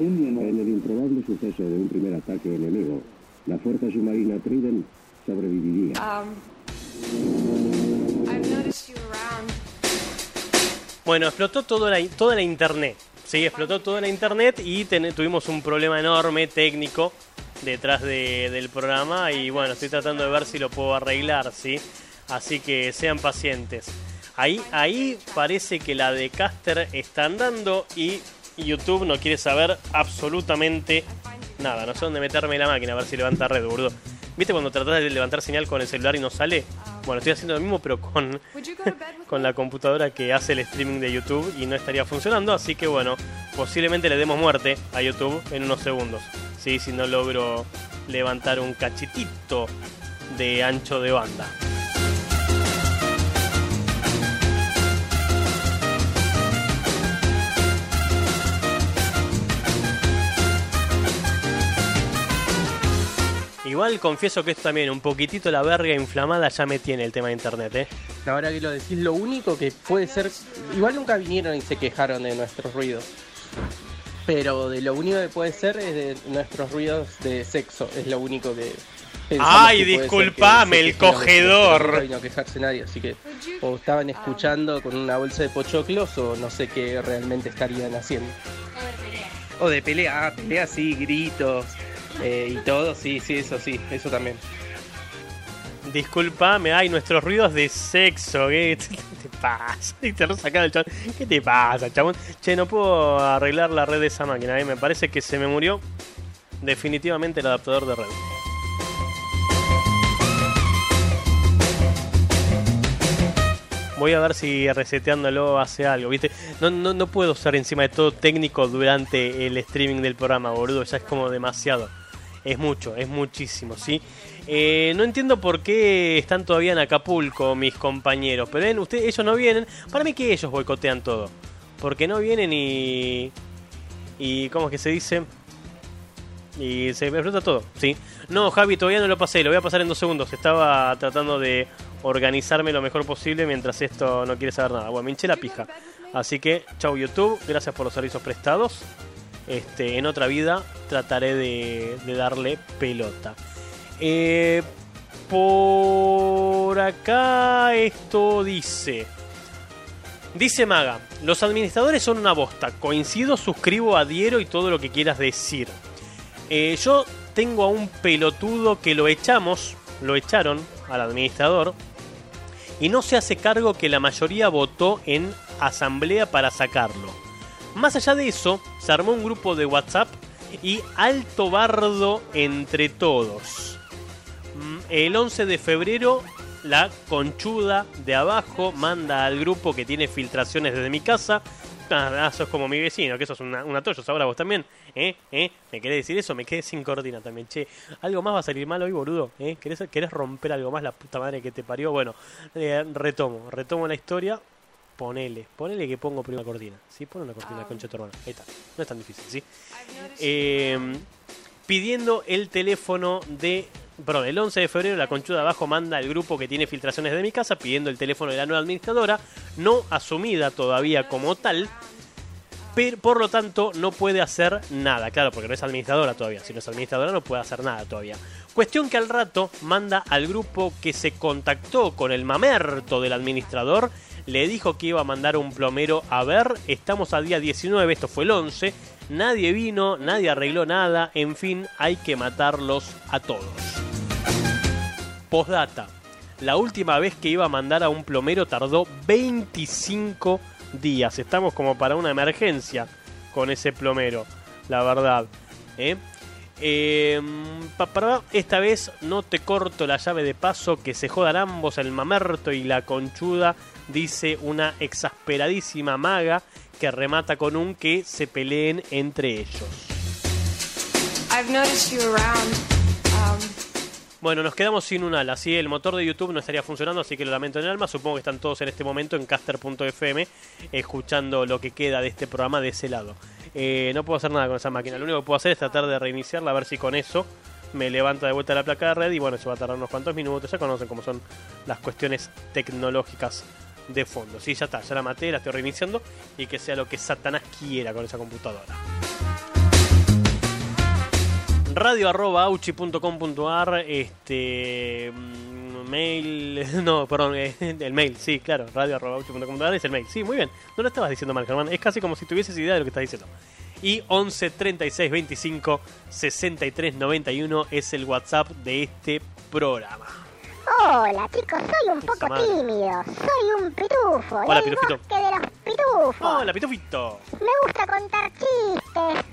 En el improbable suceso de un primer ataque enemigo, la fuerza submarina Trident sobreviviría. Um, I've noticed you around. Bueno, explotó toda la, toda la internet. Sí, explotó toda la internet y tuvimos un problema enorme técnico detrás de- del programa y bueno, estoy tratando de ver si lo puedo arreglar, ¿sí? Así que sean pacientes. Ahí, ahí parece que la de Caster está andando y YouTube no quiere saber absolutamente nada. No sé dónde meterme la máquina a ver si levanta red, burdo. ¿Viste cuando tratás de levantar señal con el celular y no sale? Bueno, estoy haciendo lo mismo pero con, con la computadora que hace el streaming de YouTube y no estaría funcionando, así que bueno, posiblemente le demos muerte a YouTube en unos segundos. Sí, si no logro levantar un cachitito de ancho de banda. Igual confieso que esto también, un poquitito la verga inflamada ya me tiene el tema de internet, ¿eh? Ahora que lo decís, lo único que puede ser. Igual nunca vinieron y se quejaron de nuestros ruidos. Pero de lo único que puede ser es de nuestros ruidos de sexo. Es lo único que. Ay, que disculpame, que el cogedor. Nunca vino a quejarse nadie, así que. O estaban escuchando con una bolsa de pochoclos o no sé qué realmente estarían haciendo. O de pelea, ah, pelea sí, gritos eh, y todo, sí, sí, eso sí, eso también. Disculpame, ay, nuestros ruidos de sexo, ¿qué te pasa? Y te saca el chabón. ¿Qué te pasa, chabón? Che, no puedo arreglar la red de esa máquina. ¿eh? Me parece que se me murió definitivamente el adaptador de red. Voy a ver si reseteándolo hace algo, ¿viste? No, no, no puedo ser encima de todo técnico durante el streaming del programa, boludo. Ya es como demasiado. Es mucho, es muchísimo, ¿sí? Eh, no entiendo por qué están todavía en Acapulco mis compañeros. Pero ven, ustedes, ellos no vienen. Para mí que ellos boicotean todo. Porque no vienen y... Y ¿cómo es que se dice? Y se me explota todo, ¿sí? No, Javi, todavía no lo pasé, lo voy a pasar en dos segundos. Estaba tratando de organizarme lo mejor posible mientras esto no quiere saber nada. Bueno, me hinché la pija. Así que, chau YouTube, gracias por los servicios prestados. Este, en otra vida trataré de, darle pelota. Eh, por acá esto dice... Dice Maga, los administradores son una bosta. Coincido, suscribo, adhiero y todo lo que quieras decir. Eh, yo tengo a un pelotudo que lo echamos, lo echaron al administrador, y no se hace cargo que la mayoría votó en asamblea para sacarlo. Más allá de eso, se armó un grupo de WhatsApp y alto bardo entre todos. Mm, El 11 de febrero, la conchuda de abajo manda al grupo que tiene filtraciones desde mi casa. Ah, sos como mi vecino, que sos una, una toyo, ahora vos también. ¿Eh? ¿Eh? ¿Me querés decir eso? Me quedé sin cortina también, che. ¿Algo más va a salir mal hoy, boludo? ¿Eh? ¿Querés, ¿Querés romper algo más la puta madre que te parió? Bueno, eh, retomo, retomo la historia. Ponele, ponele que pongo primero la cortina. ¿Sí? Pon una cortina, concha de tu hermano. Ahí está. No es tan difícil, ¿sí? Eh, pidiendo el teléfono de. Perdón, el 11 de febrero la conchuda de abajo manda al grupo que tiene filtraciones de mi casa pidiendo el teléfono de la nueva administradora, no asumida todavía como tal, pero por lo tanto no puede hacer nada. Claro, porque no es administradora todavía. Si no es administradora no puede hacer nada todavía. Cuestión que al rato manda al grupo que se contactó con el mamerto del administrador, le dijo que iba a mandar un plomero a ver, estamos a día 19, esto fue el 11, nadie vino, nadie arregló nada, en fin, hay que matarlos a todos. Postdata. La última vez que iba a mandar a un plomero tardó 25 días. Estamos como para una emergencia con ese plomero, la verdad. ¿eh? Eh, esta vez no te corto la llave de paso, que se jodan ambos, el mamerto y la conchuda, dice una exasperadísima maga que remata con un que se peleen entre ellos. I've noticed you around. Um, Bueno, nos quedamos sin un ala. Sí, el motor de YouTube no estaría funcionando, así que lo lamento en el alma. Supongo que están todos en este momento en caster.fm escuchando lo que queda de este programa de ese lado. Eh, no puedo hacer nada con esa máquina. Lo único que puedo hacer es tratar de reiniciarla, a ver si con eso me levanta de vuelta la placa de red. Y bueno, eso va a tardar unos cuantos minutos. Ya conocen cómo son las cuestiones tecnológicas de fondo. Sí, ya está, ya la maté, la estoy reiniciando. Y que sea lo que Satanás quiera con esa computadora radio arroba este mm, mail no perdón eh, el mail sí claro radio arroba auchi.com.ar es el mail sí muy bien no lo estabas diciendo mal Germán es casi como si tuvieses idea de lo que estás diciendo y 11 36 25 63 91 es el WhatsApp de este programa Hola chicos, soy un poco tímido, soy un pitufo, Hola, pitufito. bosque de los pitufos. hola pitufito Me gusta contar chistes.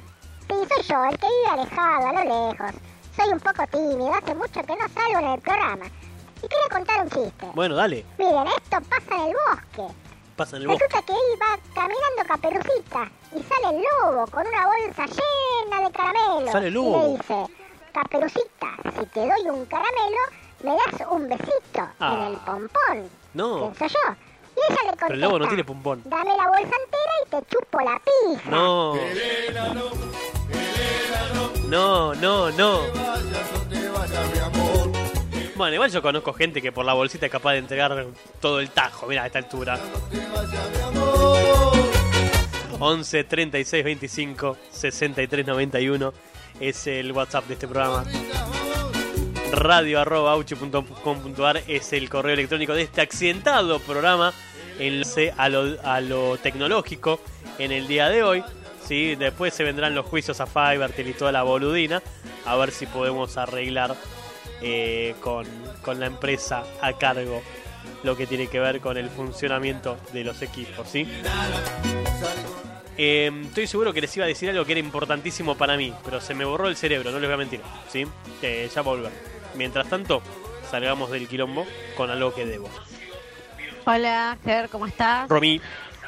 Sí, soy yo, el que vive alejado, a lo lejos. Soy un poco tímido, hace mucho que no salgo en el programa. Y quería contar un chiste. bueno dale Miren, esto pasa en el bosque. pasa en el bosque Resulta que iba caminando Caperucita y sale el lobo con una bolsa llena de caramelos. Sale el Y lobo. le dice, Caperucita, si te doy un caramelo, me das un besito Ah. en el pompón. no Pienso yo. Y ella le contesta, pero el lobo no tiene pompón dame la bolsa entera y te chupo la pija. no no no no Bueno, igual yo conozco gente que por la bolsita es capaz de entregar todo el tajo, mira, a esta altura. 11 36 25 63 91 es el WhatsApp de este programa. Radio arroba auchi.com.ar es el correo electrónico de este accidentado programa. Enlace a lo, a lo tecnológico en el día de hoy. ¿sí? Después se vendrán los juicios a Fivertel y toda la boludina. A ver si podemos arreglar eh, con, con la empresa a cargo lo que tiene que ver con el funcionamiento de los equipos, ¿sí? Eh, estoy seguro que les iba a decir algo que era importantísimo para mí, pero se me borró el cerebro, no les voy a mentir, ¿sí? Eh, ya volver. Mientras tanto, salgamos del quilombo con algo que debo. Hola, Ger, ¿cómo estás? Romy,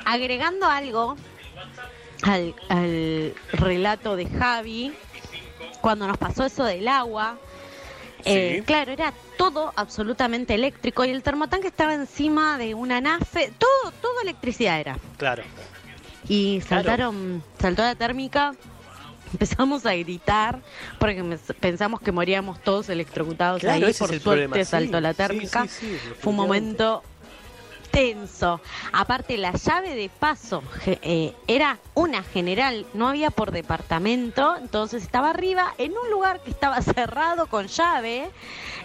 Agregando algo al, al relato de Javi, cuando nos pasó eso del agua, eh, claro, era todo absolutamente eléctrico y el termotanque estaba encima de una nafe, todo, todo electricidad era. claro. Y saltaron, saltó la térmica, empezamos a gritar porque pensamos que moríamos todos electrocutados Claro, ahí, ese por es el suerte problema, sí, saltó la térmica. sí, Fue un momento Aparte, la llave de paso eh, era una general, no había por departamento, entonces estaba arriba en un lugar que estaba cerrado con llave,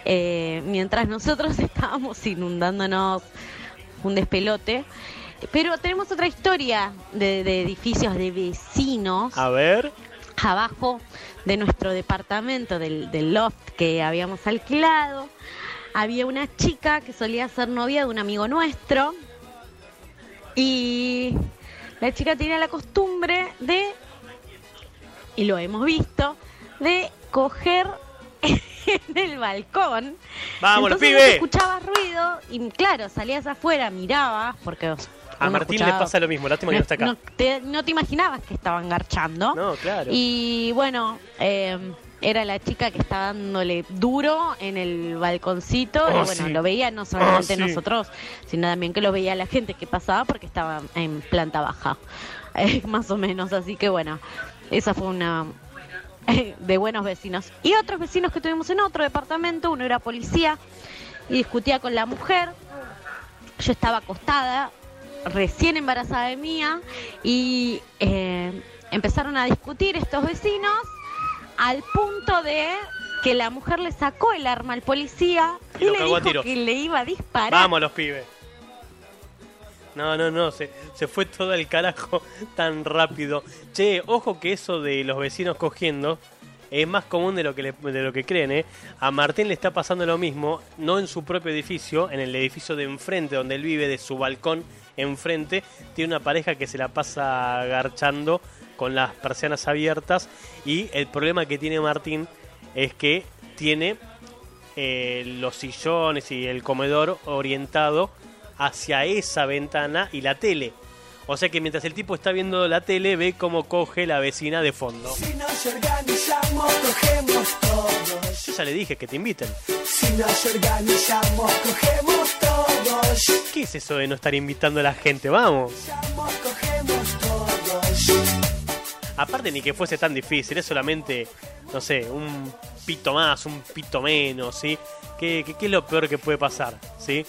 eh, mientras nosotros estábamos inundándonos un despelote. Pero tenemos otra historia de, de edificios de vecinos A ver. abajo de nuestro departamento, del, del loft que habíamos alquilado, había una chica que solía ser novia de un amigo nuestro y la chica tenía la costumbre de, y lo hemos visto, de coger en el balcón. ¡Vamos, Entonces vos pibes! escuchabas ruido y claro, salías afuera, mirabas, porque A Martín le pasa lo mismo, que no está acá. no te, no te imaginabas que estaban garchando. No, claro. Y bueno, eh, era la chica que estaba dándole duro en el balconcito. Oh, y bueno, sí. lo veía no solamente Oh, sí. nosotros, sino también que lo veía la gente que pasaba porque estaba en planta baja. Eh, más o menos. Así que bueno, esa fue una de buenos vecinos. Y otros vecinos que tuvimos en otro departamento, uno era policía y discutía con la mujer. Yo estaba acostada, recién embarazada de mía, y eh, empezaron a discutir estos vecinos al punto de que la mujer le sacó el arma al policía Y le dijo que le iba a disparar. Vamos los pibes. No, no, no, se, se fue todo el carajo tan rápido. Che, ojo que eso de los vecinos cogiendo es más común de lo que le- de lo que creen, ¿eh? A Martín le está pasando lo mismo, no en su propio edificio, en el edificio de enfrente donde él vive, de su balcón enfrente, tiene una pareja que se la pasa garchando con las persianas abiertas y el problema que tiene Martín es que tiene eh, los sillones y el comedor orientado hacia esa ventana y la tele. O sea que mientras el tipo está viendo la tele, ve cómo coge la vecina de fondo. Si nos organizamos, cogemos todos. Yo ya le dije que te inviten. Si nos organizamos, cogemos todos. ¿Qué es eso de no estar invitando a la gente? Vamos. Cogemos todos. Aparte ni que fuese tan difícil, es solamente, no sé, un pito más, un pito menos, ¿sí? ¿Qué, qué, qué es lo peor que puede pasar? ¿Sí?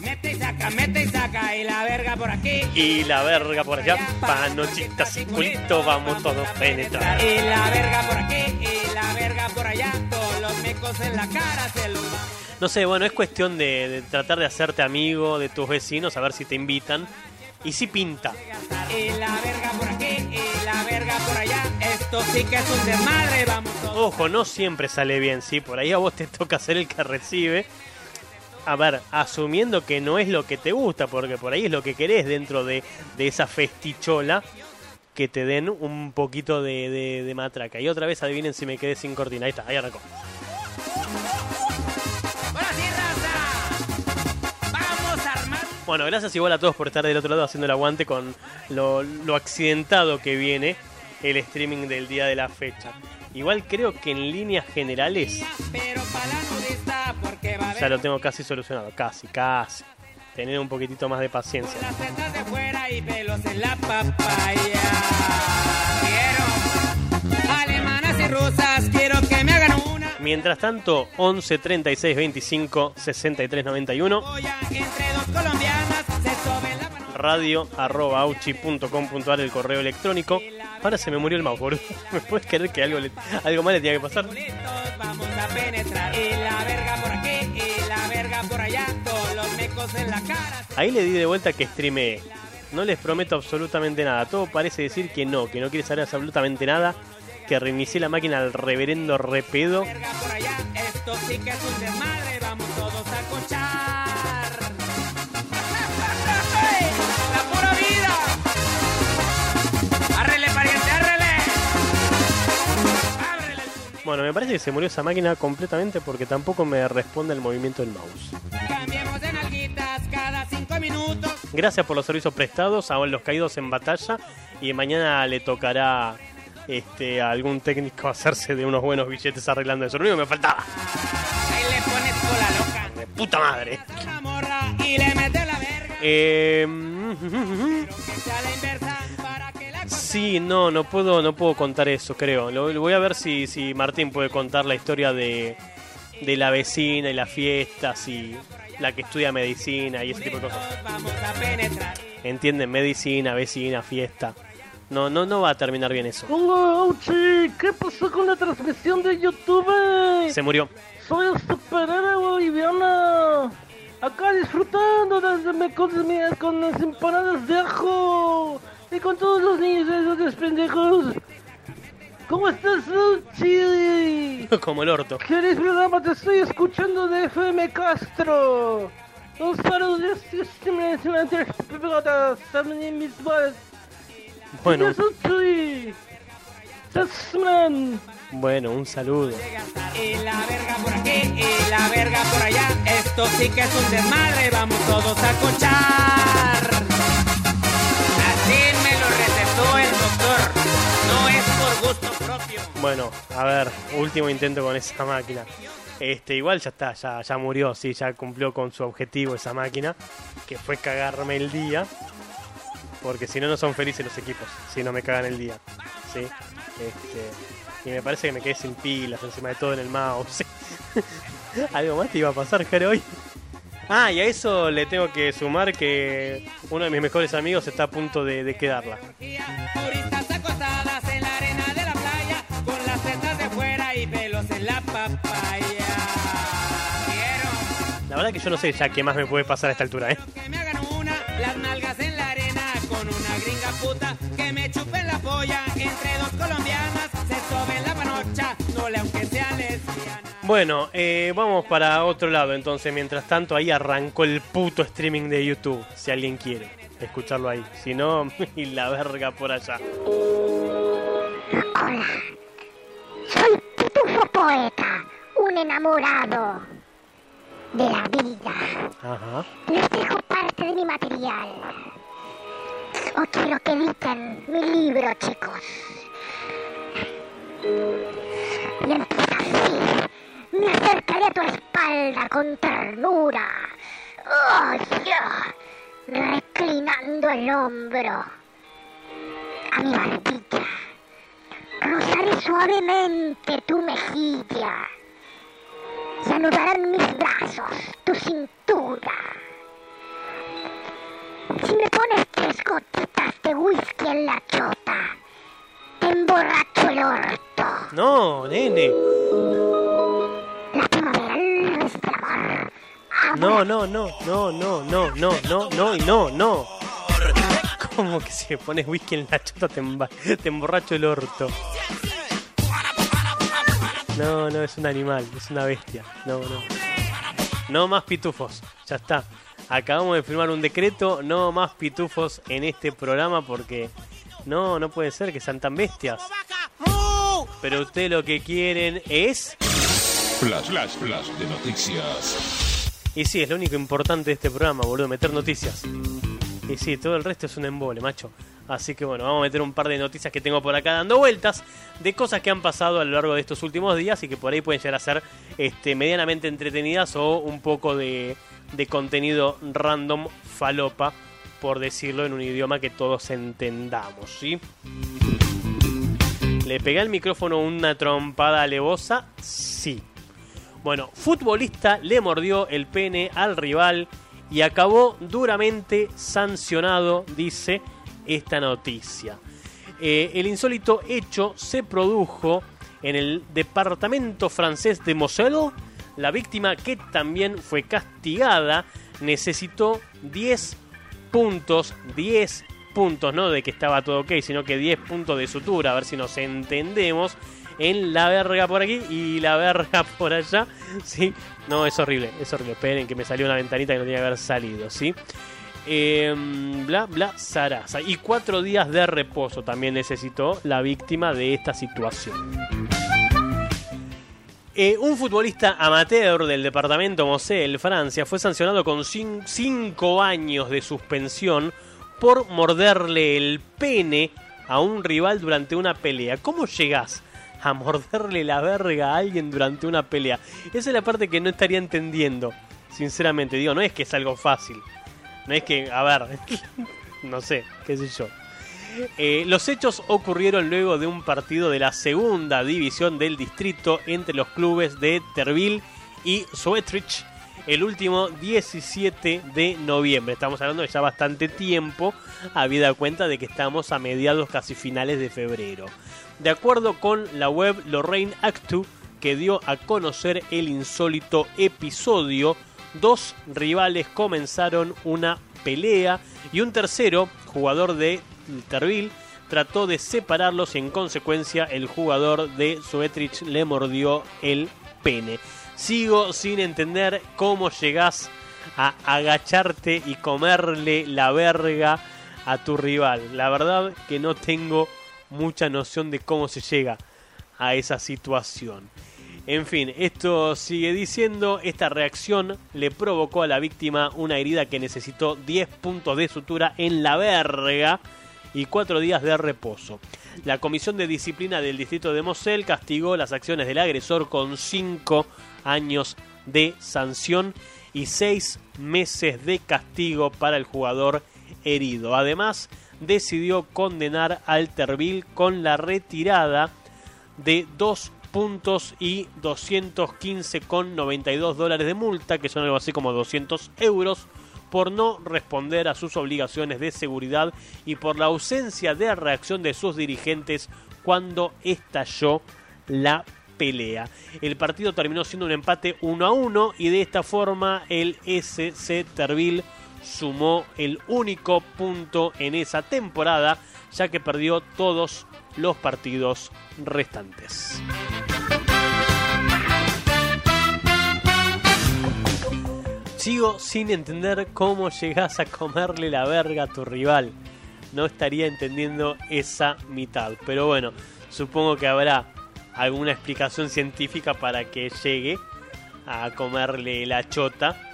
Mete y saca, mete y saca, y la verga por aquí. Y la verga por allá, panochitas y culito, vamos todos penetrar. Y la verga por aquí, y la verga por allá. Todos los mecos en la cara se los. No sé, bueno, es cuestión de, de tratar de hacerte amigo de tus vecinos, a ver si te invitan. Y si pinta. Y la verga por aquí, por allá. Esto sí que es un desmadre, vamos todos. Ojo, no siempre sale bien, ¿sí? Por ahí a vos te toca ser el que recibe. A ver, asumiendo que no es lo que te gusta, porque por ahí es lo que querés dentro de, de esa festichola, que te den un poquito de, de- de matraca. Y otra vez adivinen si me quedé sin cortina. Ahí está, ahí arrancó. Bueno, gracias igual a todos por estar del otro lado haciendo el aguante con lo, lo accidentado que viene el streaming del día de la fecha. Igual creo que en líneas generales ya lo tengo casi solucionado. Casi, casi. Tener un poquitito más de paciencia. Mientras tanto, 11 36 25 63 91 Entre dos colombianas se soben la mano. radio arroba auchi.com.ar el correo electrónico. Ahora se me murió el mouse, boludo. ¿Me puedes creer que algo, le- algo más le tenía que pasar? Vamos a penetrar. La verga por aquí, la verga por allá. Todos los mecos en la cara. Ahí le di de vuelta que streamee. No les prometo absolutamente nada. Todo parece decir que no, que no quiere saber absolutamente nada. Que reinicié la máquina al reverendo repedo. Esto sí que es un desmadre. Bueno, me parece que se murió esa máquina completamente porque tampoco me responde el movimiento del mouse. Cambiemos de nalguitas cada cinco minutos. Gracias por los servicios prestados a los caídos en batalla y mañana le tocará este, a algún técnico hacerse de unos buenos billetes arreglando eso. Lo único que me faltaba. Ahí le pones cola loca. De puta madre. Eh, sí, no, no puedo, no puedo contar eso, creo. Lo, lo voy a ver si, si Martín puede contar la historia de, de la vecina y las fiestas y la que estudia medicina y ese tipo de cosas. ¿Entienden? Medicina, vecina, fiesta. No, no, no va a terminar bien eso. Hola, Auchi, ¿qué pasó con la transmisión de YouTube? Se murió. Soy el superhéroe boliviano. Acá disfrutando desde con, mi- con las empanadas de ajo. Y con todos los niños esos pendejos. ¿Cómo estás, Auchi? Como el orto. ¿Quieres programa? Te estoy escuchando de FM Castro. Un saludo de Bueno, Auchi. Tasman. bueno, un saludo. Y la verga por aquí y la verga por allá. Esto sí que es un desmadre. Vamos todos a cochar. Bueno, a ver, último intento con esa máquina. Este, igual ya está, ya, ya murió, sí, ya cumplió con su objetivo esa máquina, que fue cagarme el día. Porque si no, no son felices los equipos, si no me cagan el día. ¿sí? Este, y me parece que me quedé sin pilas encima de todo en el mouse. Algo más te iba a pasar, Jare, hoy. Ah, y a eso le tengo que sumar que uno de mis mejores amigos está a punto de quedarla. La papaya. Quiero La verdad que yo no sé ya qué más me puede pasar a esta altura, ¿eh? que me hagan una. Las nalgas en la arena con una gringa puta. Que me chupen la polla entre dos colombianas. Se soben la panocha. No le aunque sea lesbiana. Bueno, eh, vamos para otro lado entonces. Mientras tanto, ahí arrancó el puto streaming de YouTube. Si alguien quiere escucharlo ahí. Si no, y la verga por allá. Hola, soy Pitufo Poeta, un enamorado de la vida. Ajá. Les dejo parte de mi material. O quiero que editen mi libro, chicos. Y empieza así. Me acercaré a tu espalda con ternura. ¡Oh, ya! Reclinando el hombro a mi barbilla. Rozaré suavemente tu mejilla y anudarán mis brazos tu cintura. Si me pones tres gotitas de whisky en la chota, te emborracho el orto. No, nene. La primavera es del amor. No, no, no, no, no, no, no, no, no y no, no. ¿Cómo que si pones whisky en la chota te emborracho el orto? No, no, es un animal, es una bestia. No, no. No más pitufos, ya está. Acabamos de firmar un decreto, no más pitufos en este programa porque no, no puede ser que sean tan bestias. Pero ustedes lo que quieren es... Flash, flash, flash de noticias. Y sí, es lo único importante de este programa, boludo, meter noticias. Y sí, todo el resto es un embole, macho. Así que bueno, vamos a meter un par de noticias que tengo por acá dando vueltas de cosas que han pasado a lo largo de estos últimos días y que por ahí pueden llegar a ser este, medianamente entretenidas o un poco de, contenido random falopa, por decirlo en un idioma que todos entendamos, ¿sí? ¿Le pegué al micrófono una trompada alevosa? Sí. Bueno, futbolista le mordió el pene al rival y acabó duramente sancionado, dice esta noticia. Eh, el insólito hecho se produjo en el departamento francés de Moselle. La víctima, que también fue castigada, necesitó 10 puntos, 10 puntos, no de que estaba todo ok, sino que 10 puntos de sutura, a ver si nos entendemos, en la verga por aquí y la verga por allá, ¿sí? No, es horrible, es horrible. Esperen que me salió una ventanita que no tenía que haber salido, ¿sí? Eh, bla, bla, zaraza. Y cuatro días de reposo también necesitó la víctima de esta situación. Eh, un futbolista amateur del departamento Moselle, Francia, fue sancionado con 5 años de suspensión por morderle el pene a un rival durante una pelea. ¿Cómo llegás a morderle la verga a alguien durante una pelea? Esa es la parte que no estaría entendiendo, sinceramente. Digo, no es que es algo fácil. No es que, a ver, no sé, qué sé yo. Eh, los hechos ocurrieron luego de un partido de la segunda división del distrito entre los clubes de Terville y Suetrich el último 17 de noviembre. Estamos hablando de ya bastante tiempo, habida cuenta de que estamos a mediados casi finales de febrero. De acuerdo con la web Lorraine Actu, que dio a conocer el insólito episodio, dos rivales comenzaron una pelea y un tercero, jugador de Terville, trató de separarlos y en consecuencia el jugador de Suetrich le mordió el pene. Sigo sin entender cómo llegás a agacharte y comerle la verga a tu rival. La verdad que no tengo mucha noción de cómo se llega a esa situación. En fin, esto sigue diciendo, esta reacción le provocó a la víctima una herida que necesitó 10 puntos de sutura en la verga y 4 días de reposo. La Comisión de Disciplina del Distrito de Mosel castigó las acciones del agresor con 5 años de sanción y seis meses de castigo para el jugador herido. Además, decidió condenar al Terville con la retirada de dos puntos y 215,92 dólares de multa, que son algo así como 200 euros, por no responder a sus obligaciones de seguridad y por la ausencia de reacción de sus dirigentes cuando estalló la pelea. El partido terminó siendo un empate 1 a 1 y de esta forma el SC Terville sumó el único punto en esa temporada, ya que perdió todos los partidos restantes. Sigo sin entender cómo llegás a comerle la verga a tu rival. No estaría entendiendo esa mitad. Pero bueno, supongo que habrá alguna explicación científica para que llegue a comerle la chota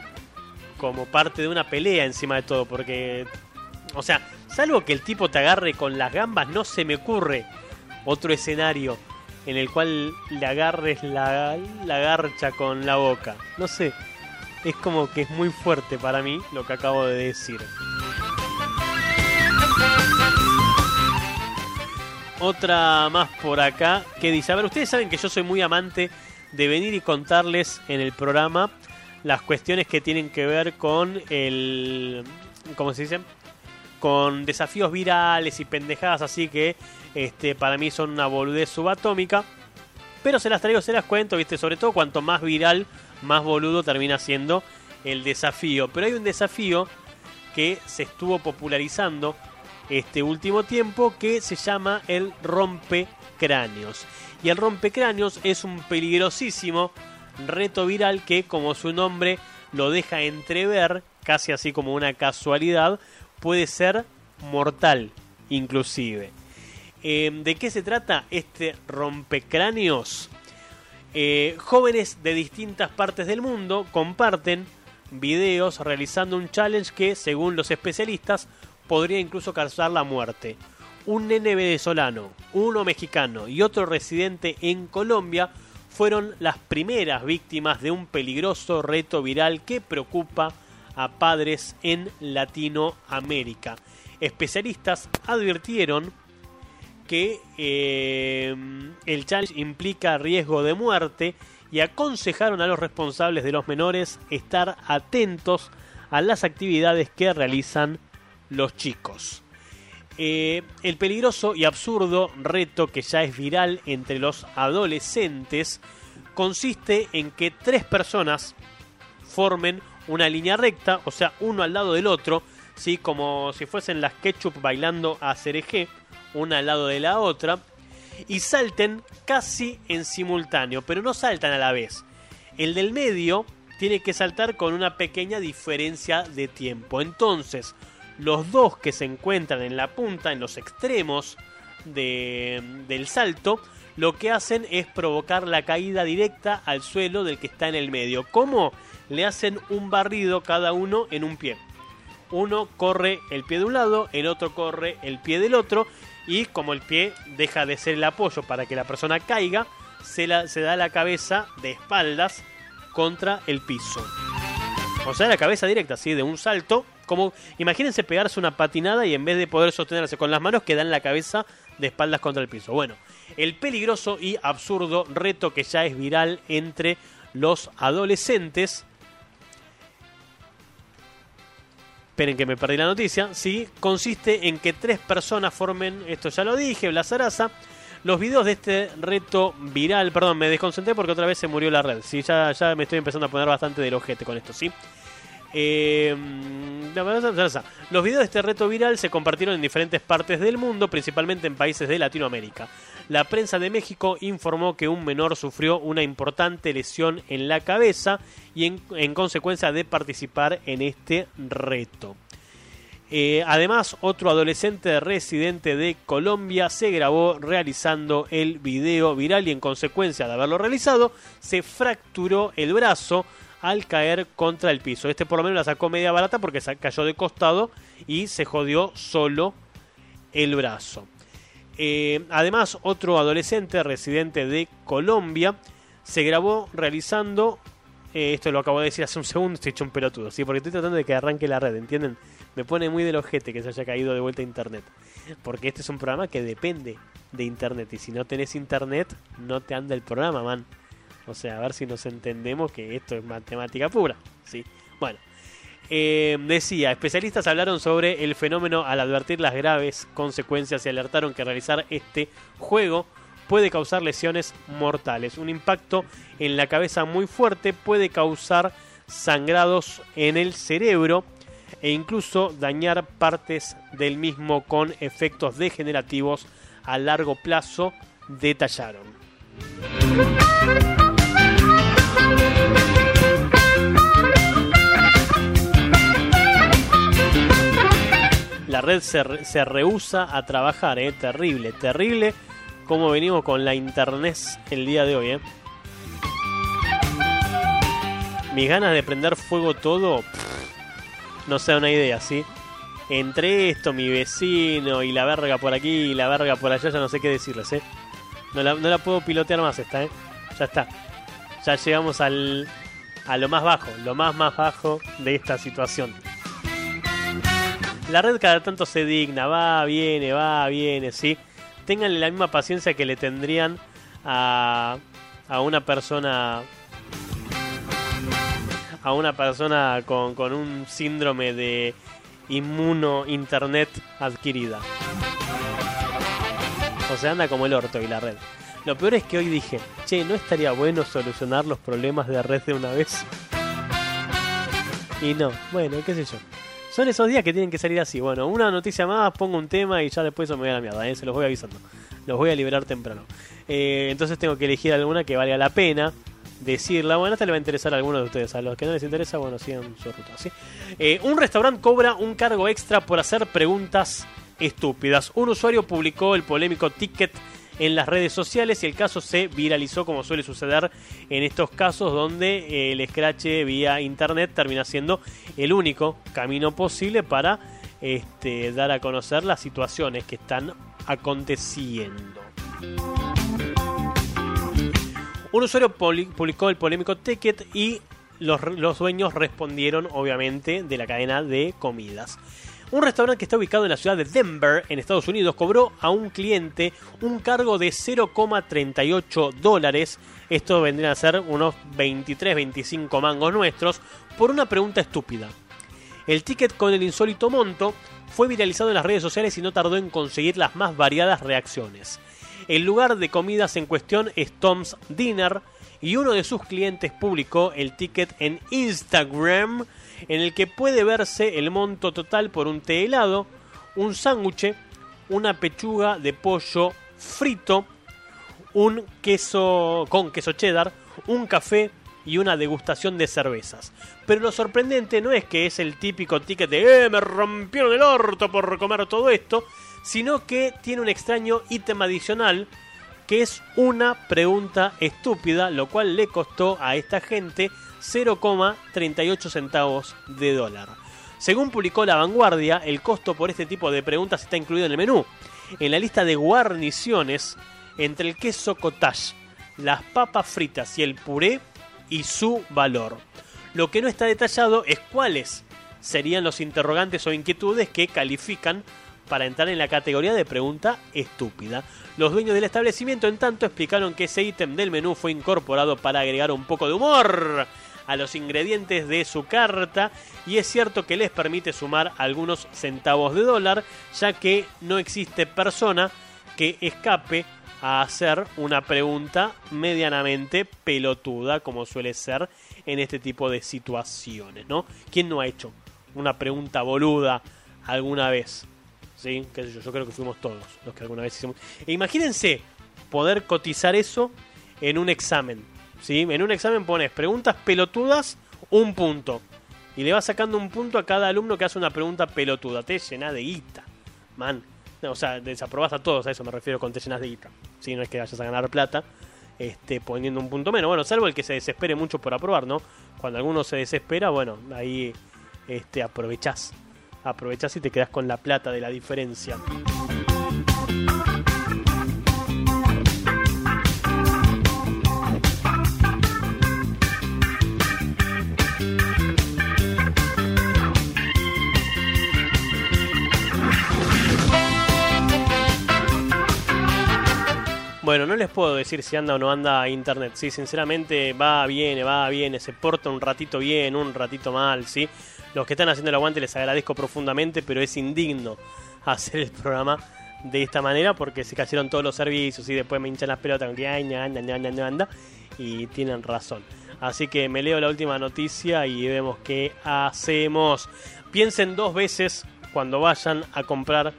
como parte de una pelea encima de todo, porque, o sea, salvo que el tipo te agarre con las gambas, no se me ocurre otro escenario en el cual le agarres la, la garcha con la boca. No sé, es como que es muy fuerte para mí lo que acabo de decir. Otra más por acá que dice, a ver, ustedes saben que yo soy muy amante de venir y contarles en el programa las cuestiones que tienen que ver con el... ¿Cómo se dice? Con desafíos virales y pendejadas así que este, para mí son una boludez subatómica. Pero se las traigo, se las cuento, ¿viste? Sobre todo cuanto más viral, más boludo termina siendo el desafío. Pero hay un desafío que se estuvo popularizando este último tiempo que se llama el rompecráneos. Y el rompecráneos es un peligrosísimo reto viral que, como su nombre lo deja entrever, casi así como una casualidad, puede ser mortal inclusive. Eh, ¿De qué se trata este rompecráneos? Eh, jóvenes de distintas partes del mundo comparten videos realizando un challenge que, según los especialistas, podría incluso causar la muerte. Un nene venezolano, uno mexicano y otro residente en Colombia fueron las primeras víctimas de un peligroso reto viral que preocupa a padres en Latinoamérica. Especialistas advirtieron que eh, el challenge implica riesgo de muerte y aconsejaron a los responsables de los menores estar atentos a las actividades que realizan los chicos. Eh, el peligroso y absurdo reto que ya es viral entre los adolescentes consiste en que tres personas formen una línea recta, o sea, uno al lado del otro, ¿sí? como si fuesen las ketchup bailando a cereje, una al lado de la otra, y salten casi en simultáneo, pero no saltan a la vez. El del medio tiene que saltar con una pequeña diferencia de tiempo. Entonces, los dos que se encuentran en la punta, en los extremos del salto, lo que hacen es provocar la caída directa al suelo del que está en el medio. ¿Cómo? Le hacen un barrido cada uno en un pie. Uno corre el pie de un lado, el otro corre el pie del otro y como el pie deja de ser el apoyo para que la persona caiga, se, se da la cabeza de espaldas contra el piso. O sea, la cabeza directa, así, de un salto. Como, imagínense pegarse una patinada y en vez de poder sostenerse con las manos, quedan la cabeza de espaldas contra el piso. Bueno, el peligroso y absurdo reto que ya es viral entre los adolescentes. Esperen que me perdí la noticia. Sí, consiste en que tres personas formen, esto ya lo dije, Blazaraza. Los videos de este reto viral, perdón, me desconcentré porque otra vez se murió la red. Sí, ya, ya me estoy empezando a poner bastante del ojete con esto, ¿sí? Eh, los videos de este reto viral se compartieron en diferentes partes del mundo, principalmente en países de Latinoamérica. La prensa de México informó que un menor sufrió una importante lesión en la cabeza y en, en consecuencia de participar en este reto. Eh, además, otro adolescente residente de Colombia se grabó realizando el video viral y en consecuencia de haberlo realizado, se fracturó el brazo al caer contra el piso. Este por lo menos la sacó media barata porque cayó de costado y se jodió solo el brazo. Eh, además, otro adolescente residente de Colombia se grabó realizando. eh, esto lo acabo de decir hace un segundo, estoy hecho un pelotudo, ¿sí? porque estoy tratando de que arranque la red, ¿entienden? Me pone muy del ojete que se haya caído de vuelta a internet. Porque este es un programa que depende de internet. Y si no tenés internet, no te anda el programa, man. O sea, a ver si nos entendemos que esto es matemática pura. ¿sí? Bueno, eh, decía, especialistas hablaron sobre el fenómeno al advertir las graves consecuencias y alertaron que realizar este juego puede causar lesiones mortales. Un impacto en la cabeza muy fuerte puede causar sangrados en el cerebro e incluso dañar partes del mismo con efectos degenerativos a largo plazo, detallaron. La red se, re- se rehúsa a trabajar, ¿eh? Terrible, terrible cómo venimos con la internet el día de hoy, ¿eh? Mis ganas de prender fuego todo, no se da una idea, ¿sí? Entre esto, mi vecino y la verga por aquí y la verga por allá, ya no sé qué decirles, ¿eh? No la, no la puedo pilotear más esta, ¿eh? Ya está. Ya llegamos al, a lo más bajo, lo más más bajo de esta situación. La red cada tanto se digna, va, viene, va, viene, ¿sí? Ténganle la misma paciencia que le tendrían a, a una persona a una persona con, con un síndrome de inmuno internet adquirida. O sea, anda como el orto y la red. Lo peor es que hoy dije, che, ¿no estaría bueno solucionar los problemas de red de una vez? Y no, bueno, qué sé yo. Son esos días que tienen que salir así. Bueno, una noticia más, pongo un tema y ya después eso me voy a la mierda, ¿eh? se los voy avisando. Los voy a liberar temprano. Eh, entonces tengo que elegir alguna que valga la pena decirla. Bueno, esta le va a interesar a algunos de ustedes. A los que no les interesa, bueno, sigan su ruta. ¿sí? Eh, un restaurante cobra un cargo extra por hacer preguntas estúpidas. Un usuario publicó el polémico ticket en las redes sociales y el caso se viralizó como suele suceder en estos casos donde eh, el scratch vía internet termina siendo el único camino posible para este, dar a conocer las situaciones que están aconteciendo. Un usuario publicó el polémico ticket y los dueños respondieron, obviamente, de la cadena de comidas. Un restaurante que está ubicado en la ciudad de Denver, en Estados Unidos, cobró a un cliente un cargo de 0,38 dólares. Esto vendrían a ser unos 23-25 mangos nuestros por una pregunta estúpida. El ticket con el insólito monto fue viralizado en las redes sociales y no tardó en conseguir las más variadas reacciones. El lugar de comidas en cuestión es Tom's Dinner y uno de sus clientes publicó el ticket en Instagram en el que puede verse el monto total por un té helado, un sándwich, una pechuga de pollo frito, un queso con queso cheddar, un café y una degustación de cervezas. Pero lo sorprendente no es que es el típico ticket de ¡Eh, me rompieron el orto por comer todo esto! Sino que tiene un extraño ítem adicional que es una pregunta estúpida, lo cual le costó a esta gente 0,38 centavos de dólar. Según publicó La Vanguardia, el costo por este tipo de preguntas está incluido en el menú. En la lista de guarniciones, entre el queso cottage, las papas fritas y el puré y su valor. Lo que no está detallado es cuáles serían los interrogantes o inquietudes que califican para entrar en la categoría de pregunta estúpida. Los dueños del establecimiento, en tanto, explicaron que ese ítem del menú fue incorporado para agregar un poco de humor a los ingredientes de su carta y es cierto que les permite sumar algunos centavos de dólar, ya que no existe persona que escape a hacer una pregunta medianamente pelotuda, como suele ser en este tipo de situaciones, ¿no? ¿Quién no ha hecho una pregunta boluda alguna vez? ¿Sí? Yo creo que fuimos todos los que alguna vez hicimos. E imagínense poder cotizar eso en un examen. ¿Sí? En un examen pones preguntas pelotudas, un punto. Y le vas sacando un punto a cada alumno que hace una pregunta pelotuda. Te llena de guita. Man. O sea, desaprobás a todos, a eso me refiero con te llenas de guita. Si no es que vayas a ganar plata este, poniendo un punto menos. Bueno, salvo el que se desespere mucho por aprobar, ¿no? Cuando alguno se desespera, bueno, ahí este, aprovechás. Aprovechás y te quedás con la plata de la diferencia. Bueno, no les puedo decir si anda o no anda internet, sí, sinceramente va, viene, va, viene, se porta un ratito bien, un ratito mal, sí. Los que están haciendo el aguante les agradezco profundamente, pero es indigno hacer el programa de esta manera porque se cayeron todos los servicios y después me hinchan las pelotas con que anda, anda, anda, anda, y tienen razón. Así que me leo la última noticia y vemos qué hacemos. Piensen dos veces cuando vayan a comprar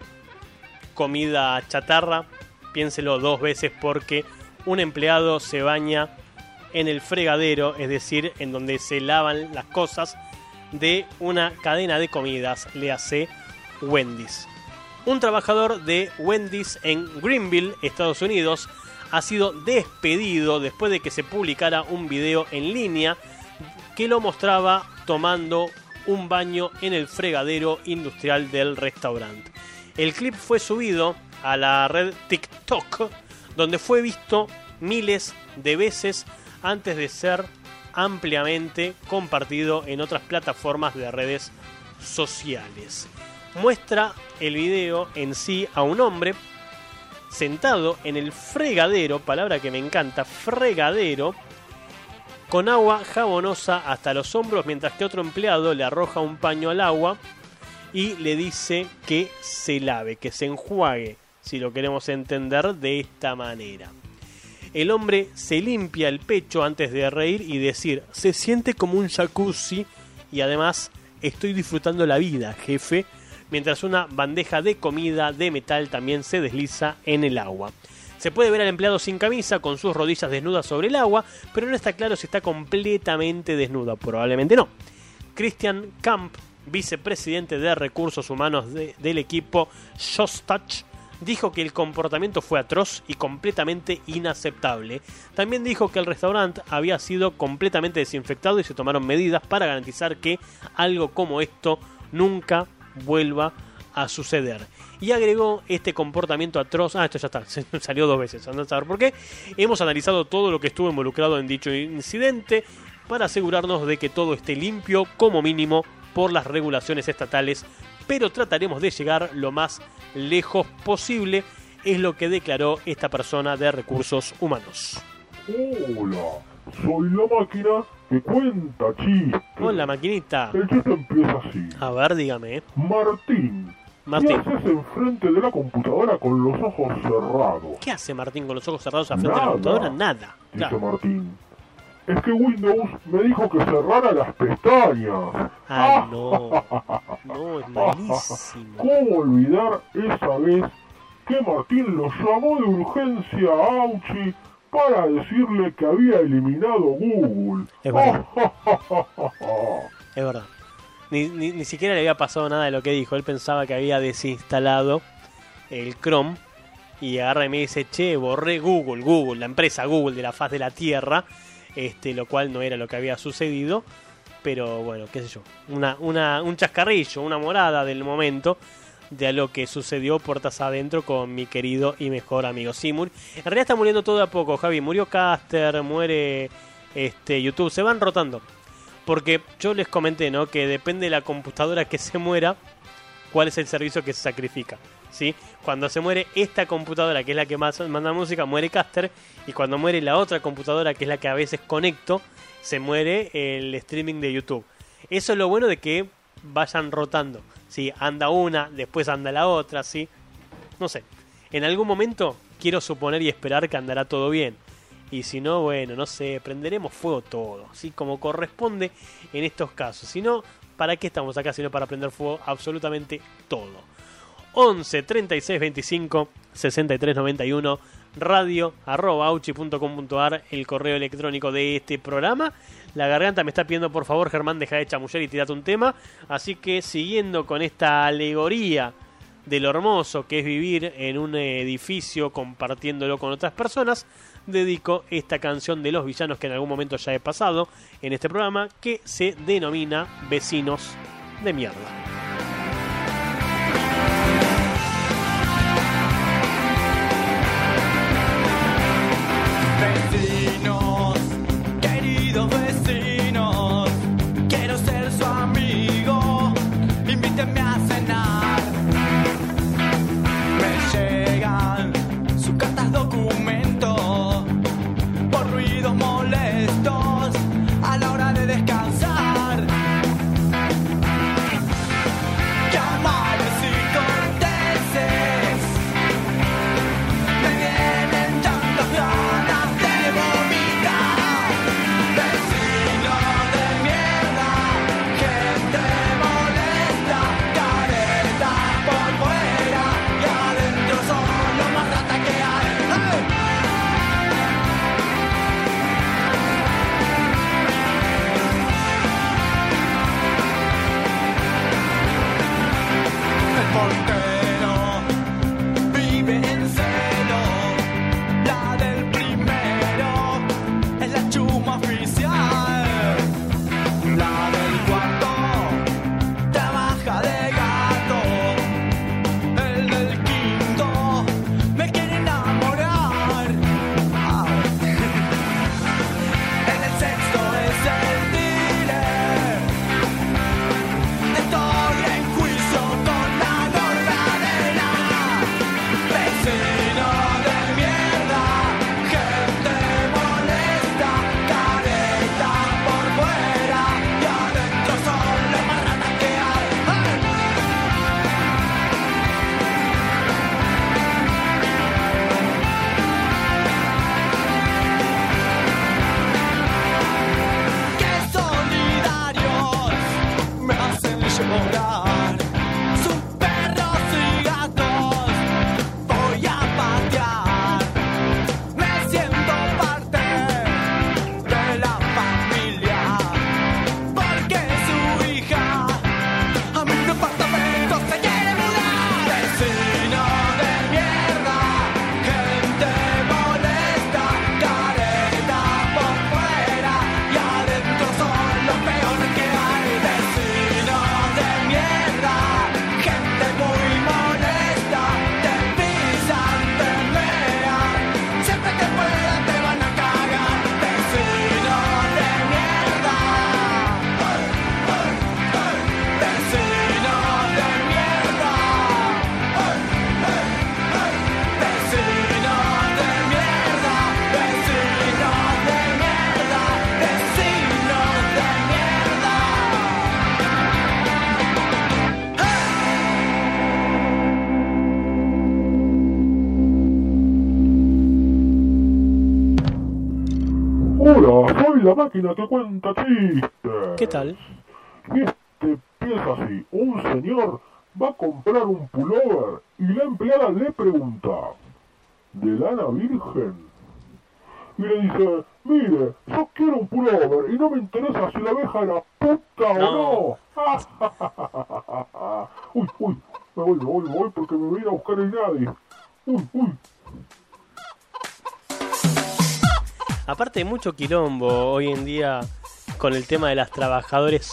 comida chatarra piénselo dos veces porque un empleado se baña en el fregadero, es decir, en donde se lavan las cosas de una cadena de comidas, le hace Wendy's. Un trabajador de Wendy's en Greenville, Estados Unidos, ha sido despedido después de que se publicara un video en línea que lo mostraba tomando un baño en el fregadero industrial del restaurante. El clip fue subido a la red TikTok, donde fue visto miles de veces antes de ser ampliamente compartido en otras plataformas de redes sociales. Muestra el video en sí a un hombre sentado en el fregadero, palabra que me encanta, fregadero, con agua jabonosa hasta los hombros, mientras que otro empleado le arroja un paño al agua y le dice que se lave, que se enjuague si lo queremos entender de esta manera. El hombre se limpia el pecho antes de reír y decir, se siente como un jacuzzi y además estoy disfrutando la vida, jefe, mientras una bandeja de comida de metal también se desliza en el agua. Se puede ver al empleado sin camisa, con sus rodillas desnudas sobre el agua, pero no está claro si está completamente desnuda, probablemente no. Christian Camp, vicepresidente de recursos humanos de- del equipo Shostach, dijo que el comportamiento fue atroz y completamente inaceptable. También dijo que el restaurante había sido completamente desinfectado y se tomaron medidas para garantizar que algo como esto nunca vuelva a suceder. Y agregó este comportamiento atroz. Ah, esto ya está, se salió dos veces, andá a saber por qué. Hemos analizado todo lo que estuvo involucrado en dicho incidente para asegurarnos de que todo esté limpio, como mínimo, por las regulaciones estatales, pero trataremos de llegar lo más lejos posible, es lo que declaró esta persona de recursos humanos. Hola, soy la máquina que cuenta chistes. Hola, maquinita. El chiste empieza así. A ver, dígame. Martín, Martín. ¿qué haces enfrente de la computadora con los ojos cerrados? ¿Qué hace Martín con los ojos cerrados al frente de la computadora? Nada. Dice Claro. Martín. Es que Windows me dijo que cerrara las pestañas. Ah, no. No, es malísimo. ¿Cómo olvidar esa vez que Martín lo llamó de urgencia a Auchi para decirle que había eliminado Google? Es verdad. Es verdad. Ni, ni, ni siquiera le había pasado nada de lo que dijo. Él pensaba que había desinstalado el Chrome y agarra y me dice, che, borré Google, Google, la empresa Google de la faz de la Tierra, este, lo cual no era lo que había sucedido, pero bueno, qué sé yo, una, una, un chascarrillo, una morada del momento de lo que sucedió puertas adentro con mi querido y mejor amigo Simur. En realidad está muriendo todo a poco, Javi. Murió Caster, muere este, YouTube, se van rotando. Porque yo les comenté, ¿no? Que depende de la computadora que se muera, cuál es el servicio que se sacrifica. ¿Sí? Cuando se muere esta computadora, que es la que más manda música, muere Caster. Y cuando muere la otra computadora, que es la que a veces conecto, se muere el streaming de YouTube. Eso es lo bueno de que vayan rotando. ¿sí? Anda una, después anda la otra, ¿sí? No sé. En algún momento quiero suponer y esperar que andará todo bien. Y si no, bueno, no sé, prenderemos fuego todo, ¿sí? Como corresponde en estos casos. Si no, ¿para qué estamos acá? Sino para prender fuego absolutamente todo. 11 36 25 63 91 radio arroba auchi.com.ar el correo electrónico de este programa. La garganta me está pidiendo por favor Germán deja de chamuller y tirate un tema. Así que siguiendo con esta alegoría de lo hermoso que es vivir en un edificio compartiéndolo con otras personas dedico esta canción de los villanos que en algún momento ya he pasado en este programa que se denomina Vecinos de mierda la máquina que cuenta chistes. ¿Qué tal? Y este piensa así, un señor va a comprar un pullover y la empleada le pregunta, ¿de lana virgen? Y le dice, mire, yo quiero un pullover y no me interesa si la abeja era puta o no. uy, uy, me voy, me voy, me voy porque me viene a buscar el nadie. Uy, uy, Aparte de mucho quilombo hoy en día con el tema de las trabajadores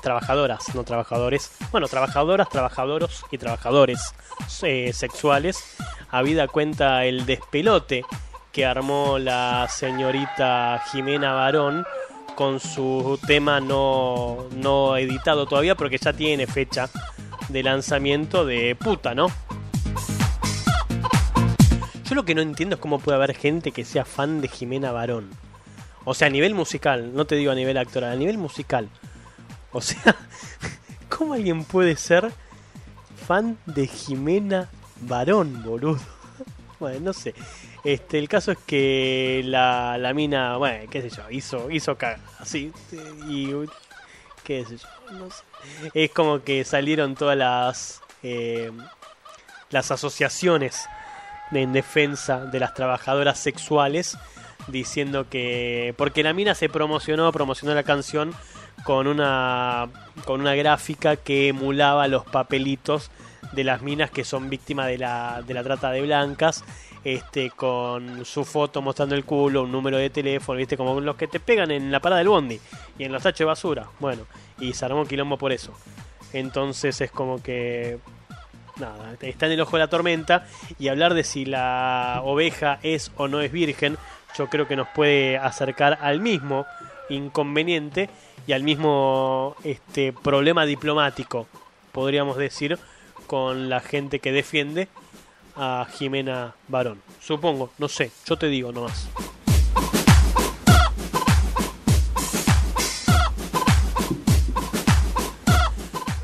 trabajadoras, no trabajadores, bueno, trabajadoras, trabajadoros y trabajadores eh, sexuales, habida cuenta el despelote que armó la señorita Jimena Barón con su tema no, no editado todavía, porque ya tiene fecha de lanzamiento de puta, ¿no? Yo lo que no entiendo es cómo puede haber gente que sea fan de Jimena Barón. O sea, a nivel musical, no te digo a nivel actoral, a nivel musical. O sea, ¿cómo alguien puede ser fan de Jimena Barón, boludo? Bueno, no sé. Este, el caso es que la, la mina, bueno, qué sé yo, hizo, hizo caga, así. Y, qué sé yo, no sé. Es como que salieron todas las, eh, las asociaciones en defensa de las trabajadoras sexuales diciendo que porque la mina se promocionó promocionó la canción con una con una gráfica que emulaba los papelitos de las minas que son víctimas de la, de la trata de blancas este con su foto mostrando el culo un número de teléfono viste como los que te pegan en la parada del bondi y en los tachos de basura. Bueno y se armó quilombo por eso. Entonces es como que nada, está en el ojo de la tormenta y hablar de si la oveja es o no es virgen, yo creo que nos puede acercar al mismo inconveniente y al mismo este problema diplomático, podríamos decir, con la gente que defiende a Jimena Barón. Supongo, no sé, yo te digo nomás.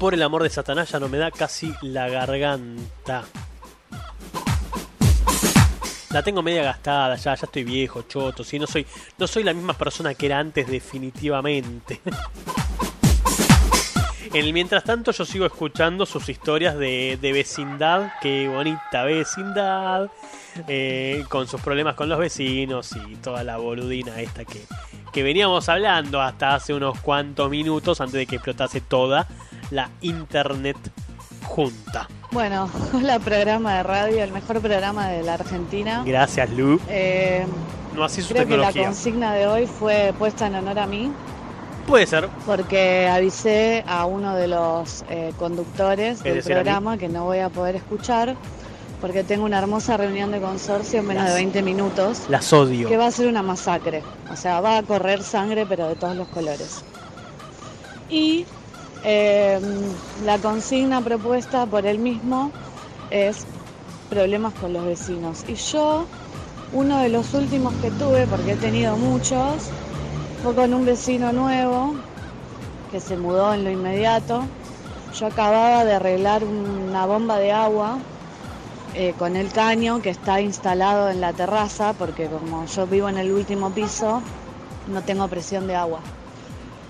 Por el amor de Satanás ya no me da casi la garganta. La tengo media gastada, ya, ya estoy viejo, choto, sí, no soy, no soy la misma persona que era antes definitivamente. En el mientras tanto yo sigo escuchando sus historias de, de vecindad, qué bonita vecindad, eh, con sus problemas con los vecinos y toda la boludina esta que, que veníamos hablando hasta hace unos cuantos minutos antes de que explotase toda la internet junta. Bueno, hola programa de radio, el mejor programa de la Argentina. Gracias, Lu. Eh, No así su creo que la tecnología. consigna de hoy fue puesta en honor a mí Puede ser. porque avisé a uno de los eh, conductores ¿Es del decir, programa que no voy a poder escuchar porque tengo una hermosa reunión de consorcio en menos Las- de 20 minutos. Las odio. Que va a ser una masacre. O sea, va a correr sangre, pero de todos los colores. Y eh, la consigna propuesta por él mismo es problemas con los vecinos. Y yo, uno de los últimos que tuve, porque he tenido muchos, fue con un vecino nuevo que se mudó en lo inmediato. Yo acababa de arreglar una bomba de agua eh, con el caño que está instalado en la terraza, porque como yo vivo en el último piso, no tengo presión de agua.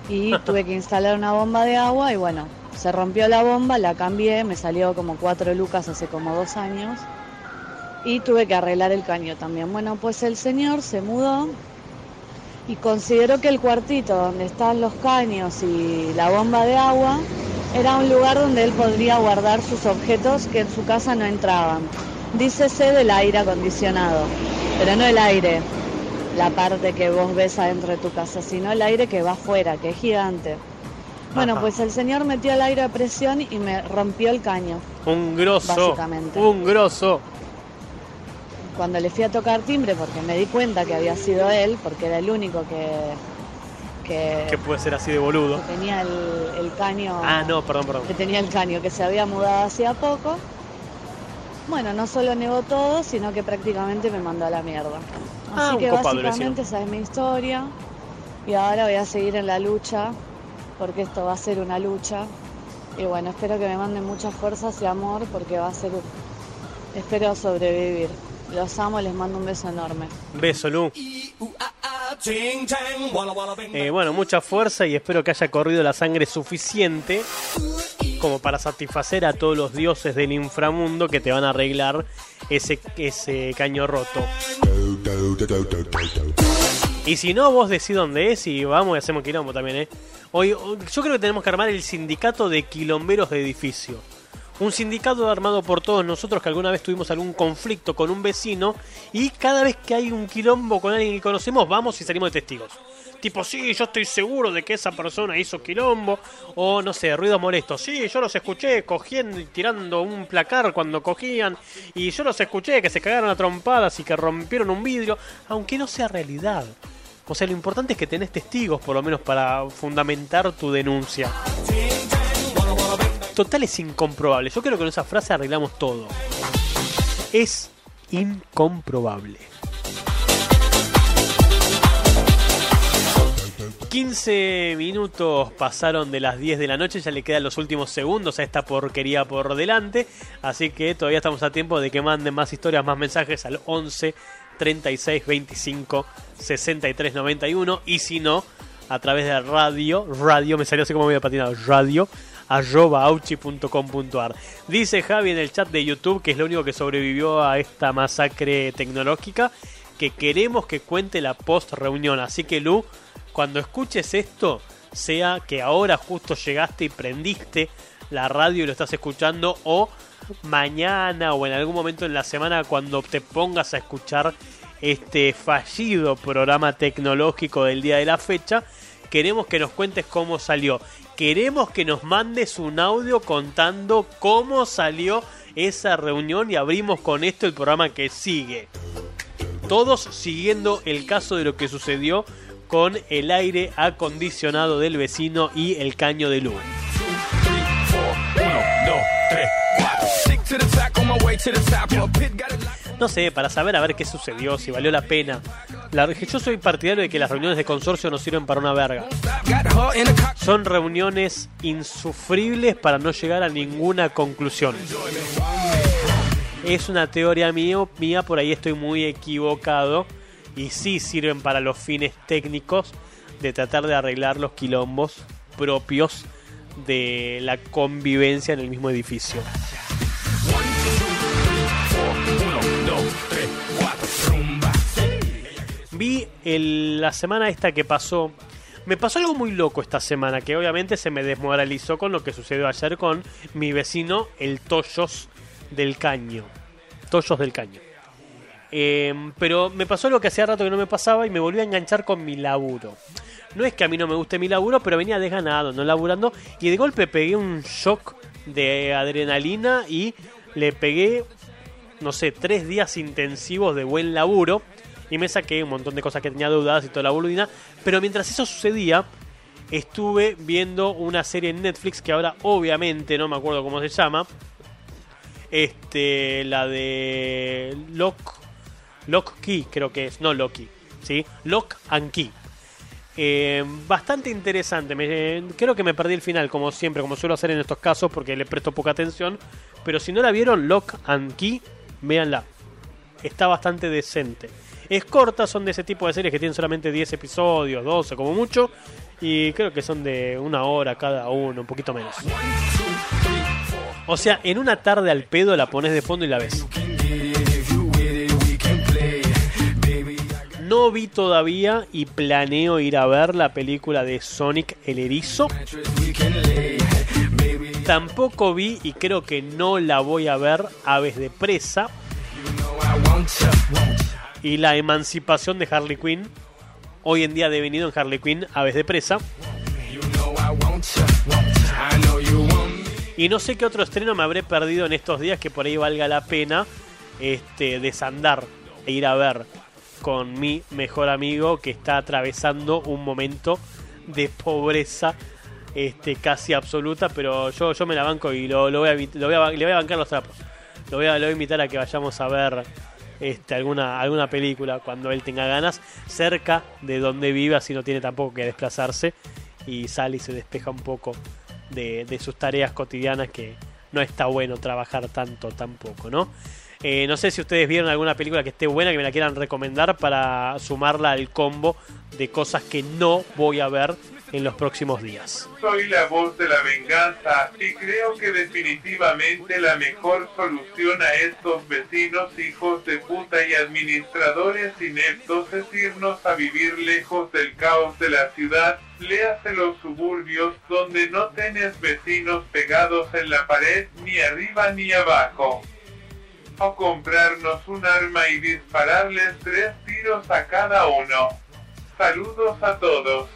Y tuve que instalar una bomba de agua y bueno, se rompió la bomba, la cambié, me salió como cuatro lucas hace como dos años. Y tuve que arreglar el caño también. Bueno, pues el señor se mudó y consideró que el cuartito donde están los caños y la bomba de agua era un lugar donde él podría guardar sus objetos que en su casa no entraban. Dícese del aire acondicionado, pero no el aire, la parte que vos ves adentro de tu casa, sino el aire que va afuera, que es gigante. Bueno, Ajá. pues el señor metió el aire a presión y me rompió el caño. Un grosso. Básicamente. Un grosso. Cuando le fui a tocar timbre, porque me di cuenta que había sido él, porque era el único que, que, Que puede ser así de boludo. que tenía el, el caño Ah, no, perdón, perdón. que tenía el caño, que se había mudado hacía poco. Bueno, no solo negó todo, sino que prácticamente me mandó a la mierda. Ah, Así que básicamente esa es mi historia. Y ahora voy a seguir en la lucha, porque esto va a ser una lucha. Y bueno, espero que me manden muchas fuerzas y amor, porque va a ser... Espero sobrevivir. Los amo, les mando un beso enorme. Beso, Lu. Eh, bueno, mucha fuerza y espero que haya corrido la sangre suficiente como para satisfacer a todos los dioses del inframundo que te van a arreglar ese, ese caño roto. Y si no, vos decís dónde es y vamos y hacemos quilombo también, ¿eh? Hoy, yo creo que tenemos que armar el sindicato de quilomberos de edificio. Un sindicato armado por todos nosotros que alguna vez tuvimos algún conflicto con un vecino y cada vez que hay un quilombo con alguien que conocemos vamos y salimos de testigos. Tipo, sí, yo estoy seguro de que esa persona hizo quilombo. O no sé, ruido molesto. Sí, yo los escuché cogiendo y tirando un placar cuando cogían. Y yo los escuché que se cagaron a trompadas y que rompieron un vidrio. Aunque no sea realidad. O sea, lo importante es que tenés testigos, por lo menos, para fundamentar tu denuncia. Total es incomprobable. Yo creo que con esa frase arreglamos todo. Es incomprobable. 15 minutos pasaron de las 10 de la noche, ya le quedan los últimos segundos a esta porquería por delante, así que todavía estamos a tiempo de que manden más historias, más mensajes al 11 36 25 63 91 y si no, a través de radio, radio, me salió así como medio patinado, radio arroba. Dice Javi en el chat de YouTube, que es lo único que sobrevivió a esta masacre tecnológica, que queremos que cuente la post reunión. Así que Lu, cuando escuches esto, sea que ahora justo llegaste y prendiste la radio y lo estás escuchando o mañana o en algún momento en la semana cuando te pongas a escuchar este fallido programa tecnológico del día de la fecha, queremos que nos cuentes cómo salió. Queremos que nos mandes un audio contando cómo salió esa reunión y abrimos con esto el programa que sigue. Todos siguiendo el caso de lo que sucedió con el aire acondicionado del vecino y el caño de luz. No sé, para saber a ver qué sucedió, si valió la pena. La, yo soy partidario de que las reuniones de consorcio no sirven para una verga. Son reuniones insufribles para no llegar a ninguna conclusión. Es una teoría mía, mía, por ahí estoy muy equivocado. Y sí sirven para los fines técnicos de tratar de arreglar los quilombos propios de la convivencia en el mismo edificio. Vi el- la semana esta que pasó. Me pasó algo muy loco esta semana, que obviamente se me desmoralizó con lo que sucedió ayer con mi vecino, el Toyos del Caño. Toyos del Caño. Eh, pero me pasó lo que hacía rato que no me pasaba y me volví a enganchar con mi laburo. No es que a mí no me guste mi laburo, pero venía desganado, no laburando. Y de golpe pegué un shock de adrenalina y le pegué, no sé, tres días intensivos de buen laburo. Y me saqué un montón de cosas que tenía dudas y toda la boludina. Pero mientras eso sucedía, estuve viendo una serie en Netflix que ahora obviamente no me acuerdo cómo se llama. Este, la de Lock, Lock Key, creo que es, no Loki, ¿sí? Lock and Key. Eh, bastante interesante. Me- creo que me perdí el final, como siempre, como suelo hacer en estos casos, porque le presto poca atención. Pero si no la vieron, Lock and Key, véanla. Está bastante decente. Es corta, son de ese tipo de series que tienen solamente 10 episodios, 12 como mucho. Y creo que son de una hora cada uno, un poquito menos. O sea, en una tarde al pedo la pones de fondo y la ves. No vi todavía y planeo ir a ver la película de Sonic el Erizo. Tampoco vi y creo que no la voy a ver Aves de Presa. Y la emancipación de Harley Quinn. Hoy en día devenido en Harley Quinn Aves de Presa. Y no sé qué otro estreno me habré perdido en estos días que por ahí valga la pena este, desandar e ir a ver con mi mejor amigo que está atravesando un momento de pobreza este, casi absoluta, pero yo, yo me la banco y lo, lo voy a, lo voy a- le voy a bancar los trapos. Lo voy a, lo voy a invitar a que vayamos a ver este, alguna, alguna película cuando él tenga ganas, cerca de donde vive, así no tiene tampoco que desplazarse y sale y se despeja un poco de, de sus tareas cotidianas que no está bueno trabajar tanto tampoco, ¿no? Eh, no sé si ustedes vieron alguna película que esté buena que me la quieran recomendar para sumarla al combo de cosas que no voy a ver en los próximos días. Soy la voz de la venganza y creo que definitivamente la mejor solución a estos vecinos hijos de puta y administradores ineptos es irnos a vivir lejos del caos de la ciudad, léase los suburbios donde no tenés vecinos pegados en la pared ni arriba ni abajo. O comprarnos un arma y dispararles tres tiros a cada uno. Saludos a todos.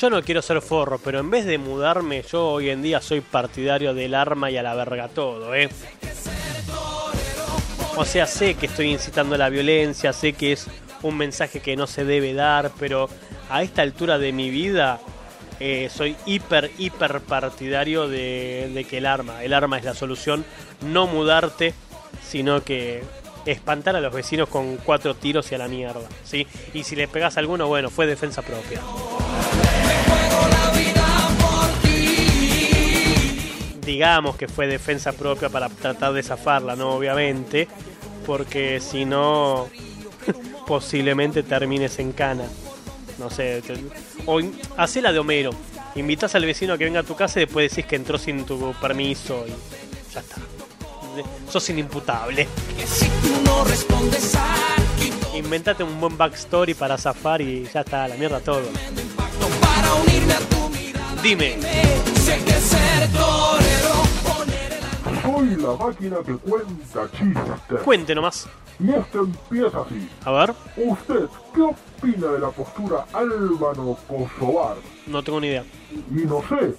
Yo no quiero ser forro, pero en vez de mudarme, yo hoy en día soy partidario del arma y a la verga todo, ¿eh? O sea, sé que estoy incitando a la violencia, sé que es un mensaje que no se debe dar, pero a esta altura de mi vida eh, soy hiper, hiper partidario de, de que el arma, el arma es la solución, no mudarte, sino que espantar a los vecinos con cuatro tiros y a la mierda, ¿sí? Y si le pegas a alguno, bueno, fue defensa propia. Digamos que fue defensa propia para tratar de zafarla, ¿no? Obviamente, porque si no, posiblemente termines en cana. No sé, o in- hacé la de Homero. Invitas al vecino a que venga a tu casa y después decís que entró sin tu permiso y ya está. Sos inimputable. Inventate un buen backstory para zafar y ya está, la mierda todo. Dime. Soy la máquina que cuenta chistes. Cuente nomás. Y este empieza así. A ver, ¿Usted qué opina de la postura Álvaro Kosovar? no tengo ni idea. Y no sé.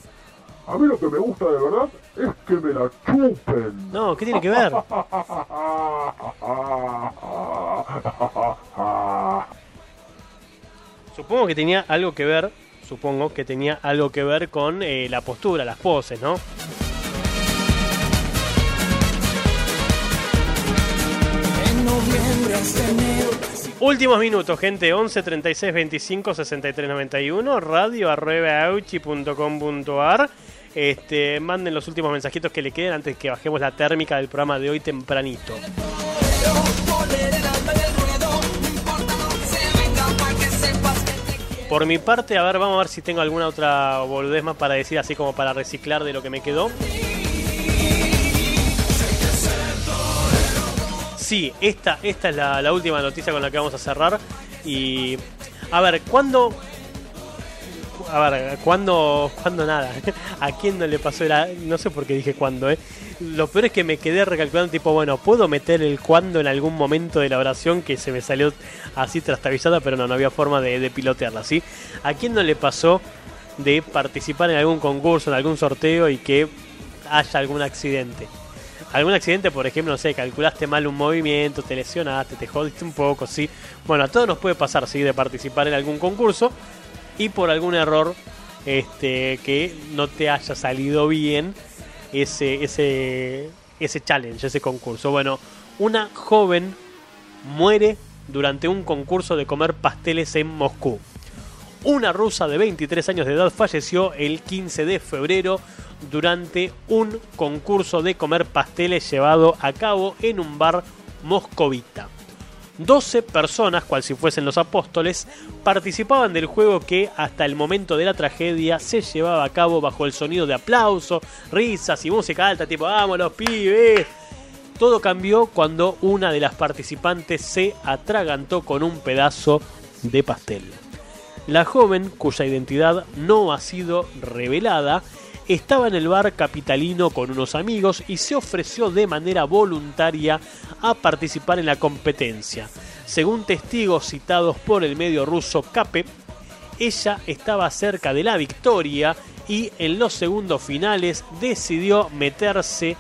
A mí lo que me gusta de verdad es que me la chupen. No, ¿qué tiene que ver? Supongo que tenía algo que ver, supongo que tenía algo que ver con eh, la postura, las poses, ¿no? En noviembre hasta enero. Últimos minutos, gente. 11 36 25 63 91. Radio arroba. Este, manden los últimos mensajitos que le queden antes que bajemos la térmica del programa de hoy tempranito. Por mi parte, a ver, vamos a ver si tengo alguna otra boludez más para decir, así como para reciclar de lo que me quedó. Sí, esta, esta es la, la última noticia con la que vamos a cerrar. Y. A ver, ¿cuándo.? A ver, ¿cuándo, ¿cuándo nada? ¿A quién no le pasó? Era, no sé por qué dije cuándo, ¿eh? Lo peor es que me quedé recalculando, tipo, bueno, ¿puedo meter el cuándo en algún momento de la oración que se me salió así trastabillada, pero no, no había forma de, pilotearla, ¿sí? ¿A quién no le pasó de participar en algún concurso, en algún sorteo y que haya algún accidente? algún accidente, por ejemplo, no sé, calculaste mal un movimiento, te lesionaste, te jodiste un poco, sí. Bueno, a todos nos puede pasar, sí, de participar en algún concurso y por algún error este que no te haya salido bien ese ese ese challenge, ese concurso. Bueno, una joven muere durante un concurso de comer pasteles en Moscú. Una rusa de 23 años de edad falleció el 15 de febrero durante un concurso de comer pasteles llevado a cabo en un bar moscovita. 12 personas, cual si fuesen los apóstoles, participaban del juego que hasta el momento de la tragedia se llevaba a cabo bajo el sonido de aplauso, risas y música alta, tipo ¡Vamos los pibes! Todo cambió cuando una de las participantes se atragantó con un pedazo de pastel. La joven, cuya identidad no ha sido revelada, estaba en el bar capitalino con unos amigos y se ofreció de manera voluntaria a participar en la competencia. Según testigos citados por el medio ruso KP, ella estaba cerca de la victoria y en los segundos finales decidió meterse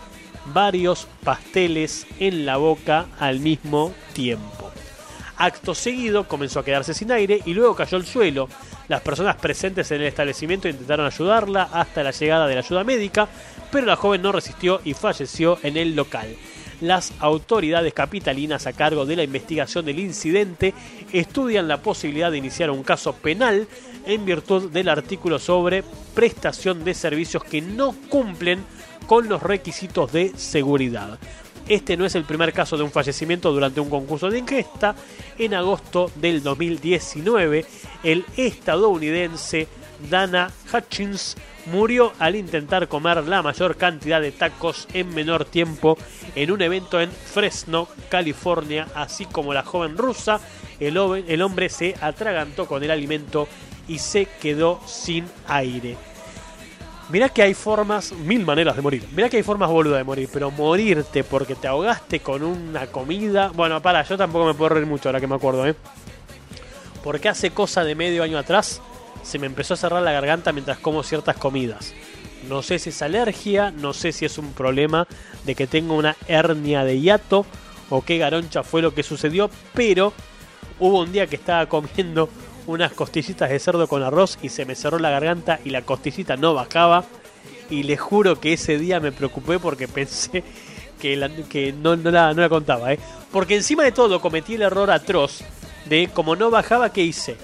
varios pasteles en la boca al mismo tiempo. Acto seguido comenzó a quedarse sin aire y luego cayó al suelo. Las personas presentes en el establecimiento intentaron ayudarla hasta la llegada de la ayuda médica, pero la joven no resistió y falleció en el local. Las autoridades capitalinas a cargo de la investigación del incidente estudian la posibilidad de iniciar un caso penal en virtud del artículo sobre prestación de servicios que no cumplen con los requisitos de seguridad. Este no es el primer caso de un fallecimiento durante un concurso de ingesta. En agosto del 2019, el estadounidense Dana Hutchins murió al intentar comer la mayor cantidad de tacos en menor tiempo en un evento en Fresno, California, así como la joven rusa. El hombre se atragantó con el alimento y se quedó sin aire. Mirá que hay formas, mil maneras de morir. Mirá que hay formas boludas de morir, pero morirte porque te ahogaste con una comida. Bueno, para, yo tampoco me puedo reír mucho ahora que me acuerdo, ¿eh? Porque hace cosa de medio año atrás se me empezó a cerrar la garganta mientras como ciertas comidas. No sé si es alergia, no sé si es un problema de que tengo una hernia de hiato o qué garoncha fue lo que sucedió, pero hubo un día que estaba comiendo unas costillitas de cerdo con arroz y se me cerró la garganta y la costillita no bajaba. Y les juro que ese día me preocupé porque pensé que, que no, la, no la contaba. ¿eh? Porque encima de todo cometí el error atroz de como no bajaba, ¿qué hice?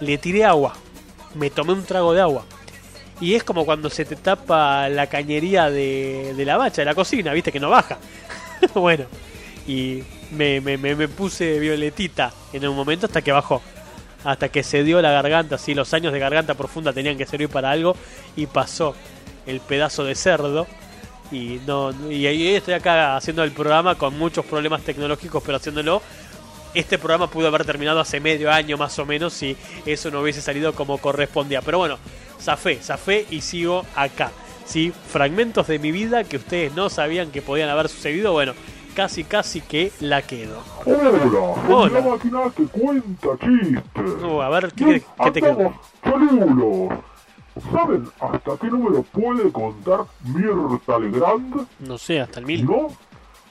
Le tiré agua. Me tomé un trago de agua. Y es como cuando se te tapa la cañería de, de la bacha, de la cocina, viste que no baja. bueno, y me- me- me puse violetita en un momento hasta que bajó. Hasta que se dio la garganta, sí, los años de garganta profunda tenían que servir para algo. Y pasó el pedazo de cerdo. Y no y ahí estoy acá haciendo el programa con muchos problemas tecnológicos, pero haciéndolo. Este programa pudo haber terminado hace medio año más o menos si eso no hubiese salido como correspondía. Pero bueno, zafé, zafé y sigo acá. ¿sí? Fragmentos de mi vida que ustedes no sabían que podían haber sucedido. Bueno, casi casi que la quedo. Hola, Hola. soy la máquina que cuenta chistes. Uh, a ver, ¿qué, qué te quedó? ¿Saben hasta qué número puede contar Mirta Legrand? No sé, hasta el mil. ¿No?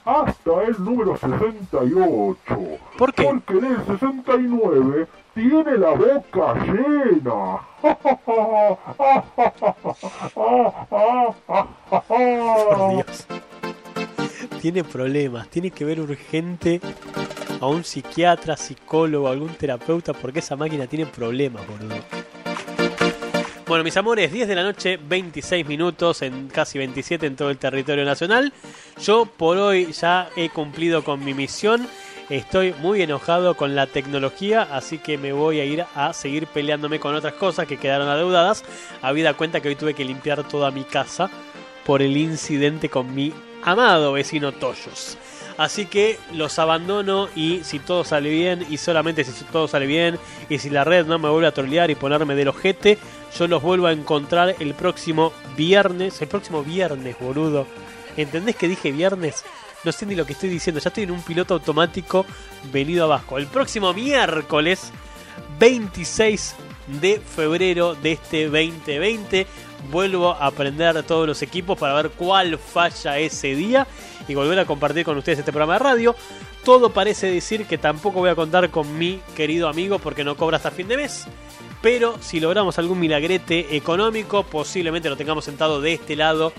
Hasta el número 68. ¿Por qué? Porque en el 69 tiene la boca llena. Por Dios. Tiene problemas, tiene que ver urgente a un psiquiatra, psicólogo, algún terapeuta, porque esa máquina tiene problemas, boludo. Bueno, mis amores, 10 de la noche, 26 minutos, en casi 27 en todo el territorio nacional. Yo por hoy ya he cumplido con mi misión. Estoy muy enojado con la tecnología, así que me voy a ir a seguir peleándome con otras cosas que quedaron adeudadas. Habida cuenta que hoy tuve que limpiar toda mi casa por el incidente con mi amado vecino Toyos. Así que los abandono y si todo sale bien y solamente si todo sale bien y si la red no me vuelve a trolear y ponerme del ojete, yo los vuelvo a encontrar el próximo viernes. El próximo viernes, boludo. ¿Entendés que dije viernes? No sé ni lo que estoy diciendo. Ya estoy en un piloto automático venido abajo. El próximo miércoles 26 de febrero de este 2020 vuelvo a aprender todos los equipos para ver cuál falla ese día y volver a compartir con ustedes este programa de radio. Todo parece decir que tampoco voy a contar con mi querido amigo porque no cobra hasta fin de mes. Pero si logramos algún milagrete económico, posiblemente lo tengamos sentado de este lado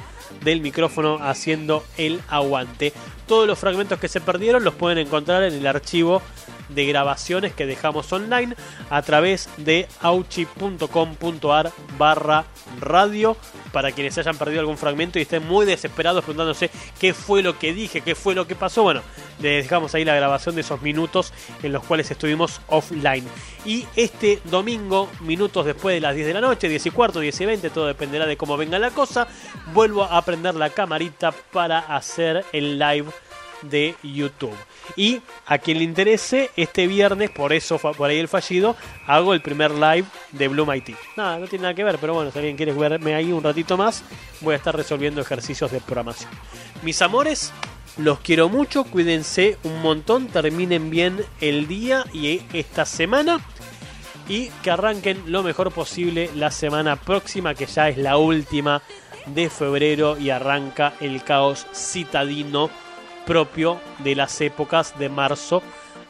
del micrófono haciendo el aguante. Todos los fragmentos que se perdieron los pueden encontrar en el archivo de grabaciones que dejamos online a través de auchi.com.ar barra radio para quienes hayan perdido algún fragmento y estén muy desesperados preguntándose qué fue lo que dije, qué fue lo que pasó. Bueno, les dejamos ahí la grabación de esos minutos en los cuales estuvimos offline. Y este domingo, minutos después de las 10 de la noche, 10 y cuarto, 10 y 20, todo dependerá de cómo venga la cosa, vuelvo a prender la camarita para hacer el live de YouTube. Y a quien le interese, este viernes, por eso por ahí el fallido, hago el primer live de Blue Mighty. Nada, no tiene nada que ver, pero bueno, si alguien quiere verme ahí un ratito más, voy a estar resolviendo ejercicios de programación. Mis amores, los quiero mucho, cuídense un montón, terminen bien el día y esta semana. Y que arranquen lo mejor posible la semana próxima, que ya es la última de febrero y arranca el caos citadino propio de las épocas de marzo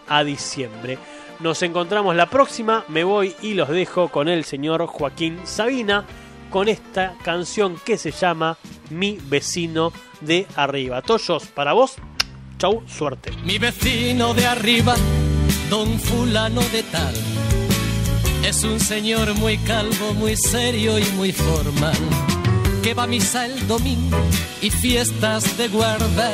a diciembre. Nos encontramos la próxima, me voy y los dejo con el señor Joaquín Sabina con esta canción que se llama Mi vecino de arriba. Toyos, para vos, chau, suerte. Mi vecino de arriba, don fulano de tal, es un señor muy calvo, muy serio y muy formal, que va a misa el domingo y fiestas de guarda,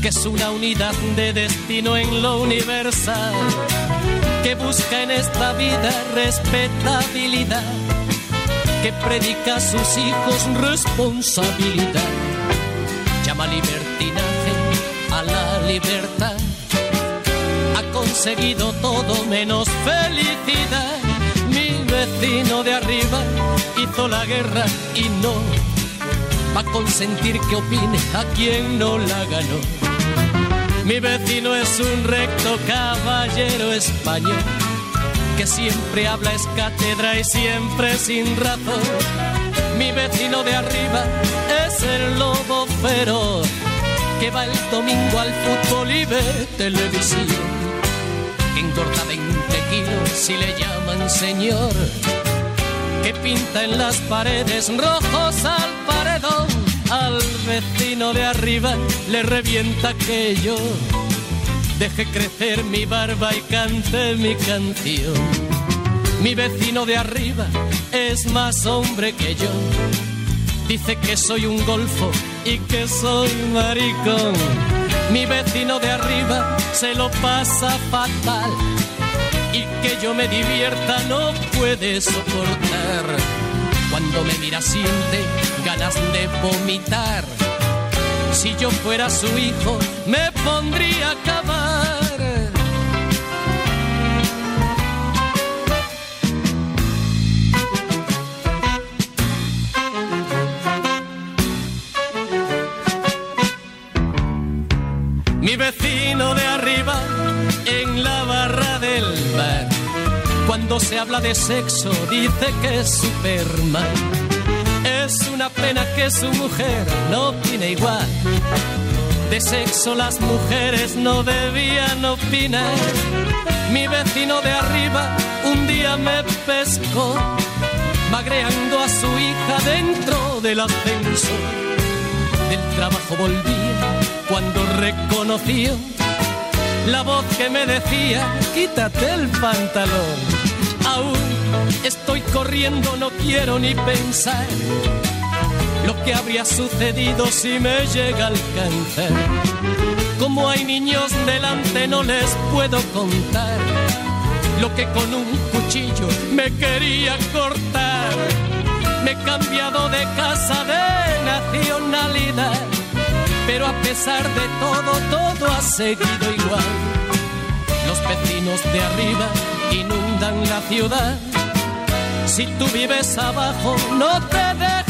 que es una unidad de destino en lo universal, que busca en esta vida respetabilidad que predica a sus hijos responsabilidad. Llama libertinaje a la libertad. Ha conseguido todo menos felicidad. Mi vecino de arriba hizo la guerra y no va a consentir que opine a quien no la ganó. Mi vecino es un recto caballero español que siempre habla es cátedra y siempre sin razón. Mi vecino de arriba es el lobo feroz que va el domingo al fútbol y ve televisión. Que engorda 20 kilos si le llaman señor. Que pinta en las paredes rojos al paredón. Al vecino de arriba le revienta aquello Deje crecer mi barba y cante mi canción. Mi vecino de arriba es más hombre que yo. Dice que soy un golfo y que soy maricón. Mi vecino de arriba se lo pasa fatal. Y que yo me divierta no puede soportar. Cuando me mira siente ganas de vomitar. Si yo fuera su hijo, me pondría a acabar. Mi vecino de Cuando se habla de sexo dice que es Superman. Es una pena que su mujer no opine igual. De sexo las mujeres no debían opinar. Mi vecino de arriba un día me pescó, magreando a su hija dentro del ascensor. Del trabajo volvía cuando reconoció la voz que me decía, quítate el pantalón. Aún estoy corriendo, no quiero ni pensar lo que habría sucedido si me llega al cáncer. Como hay niños delante no les puedo contar lo que con un cuchillo me quería cortar. Me he cambiado de casa de nacionalidad, pero a pesar de todo, todo ha seguido igual. Los vecinos de arriba inundan la ciudad. Si tú vives abajo, no te dejan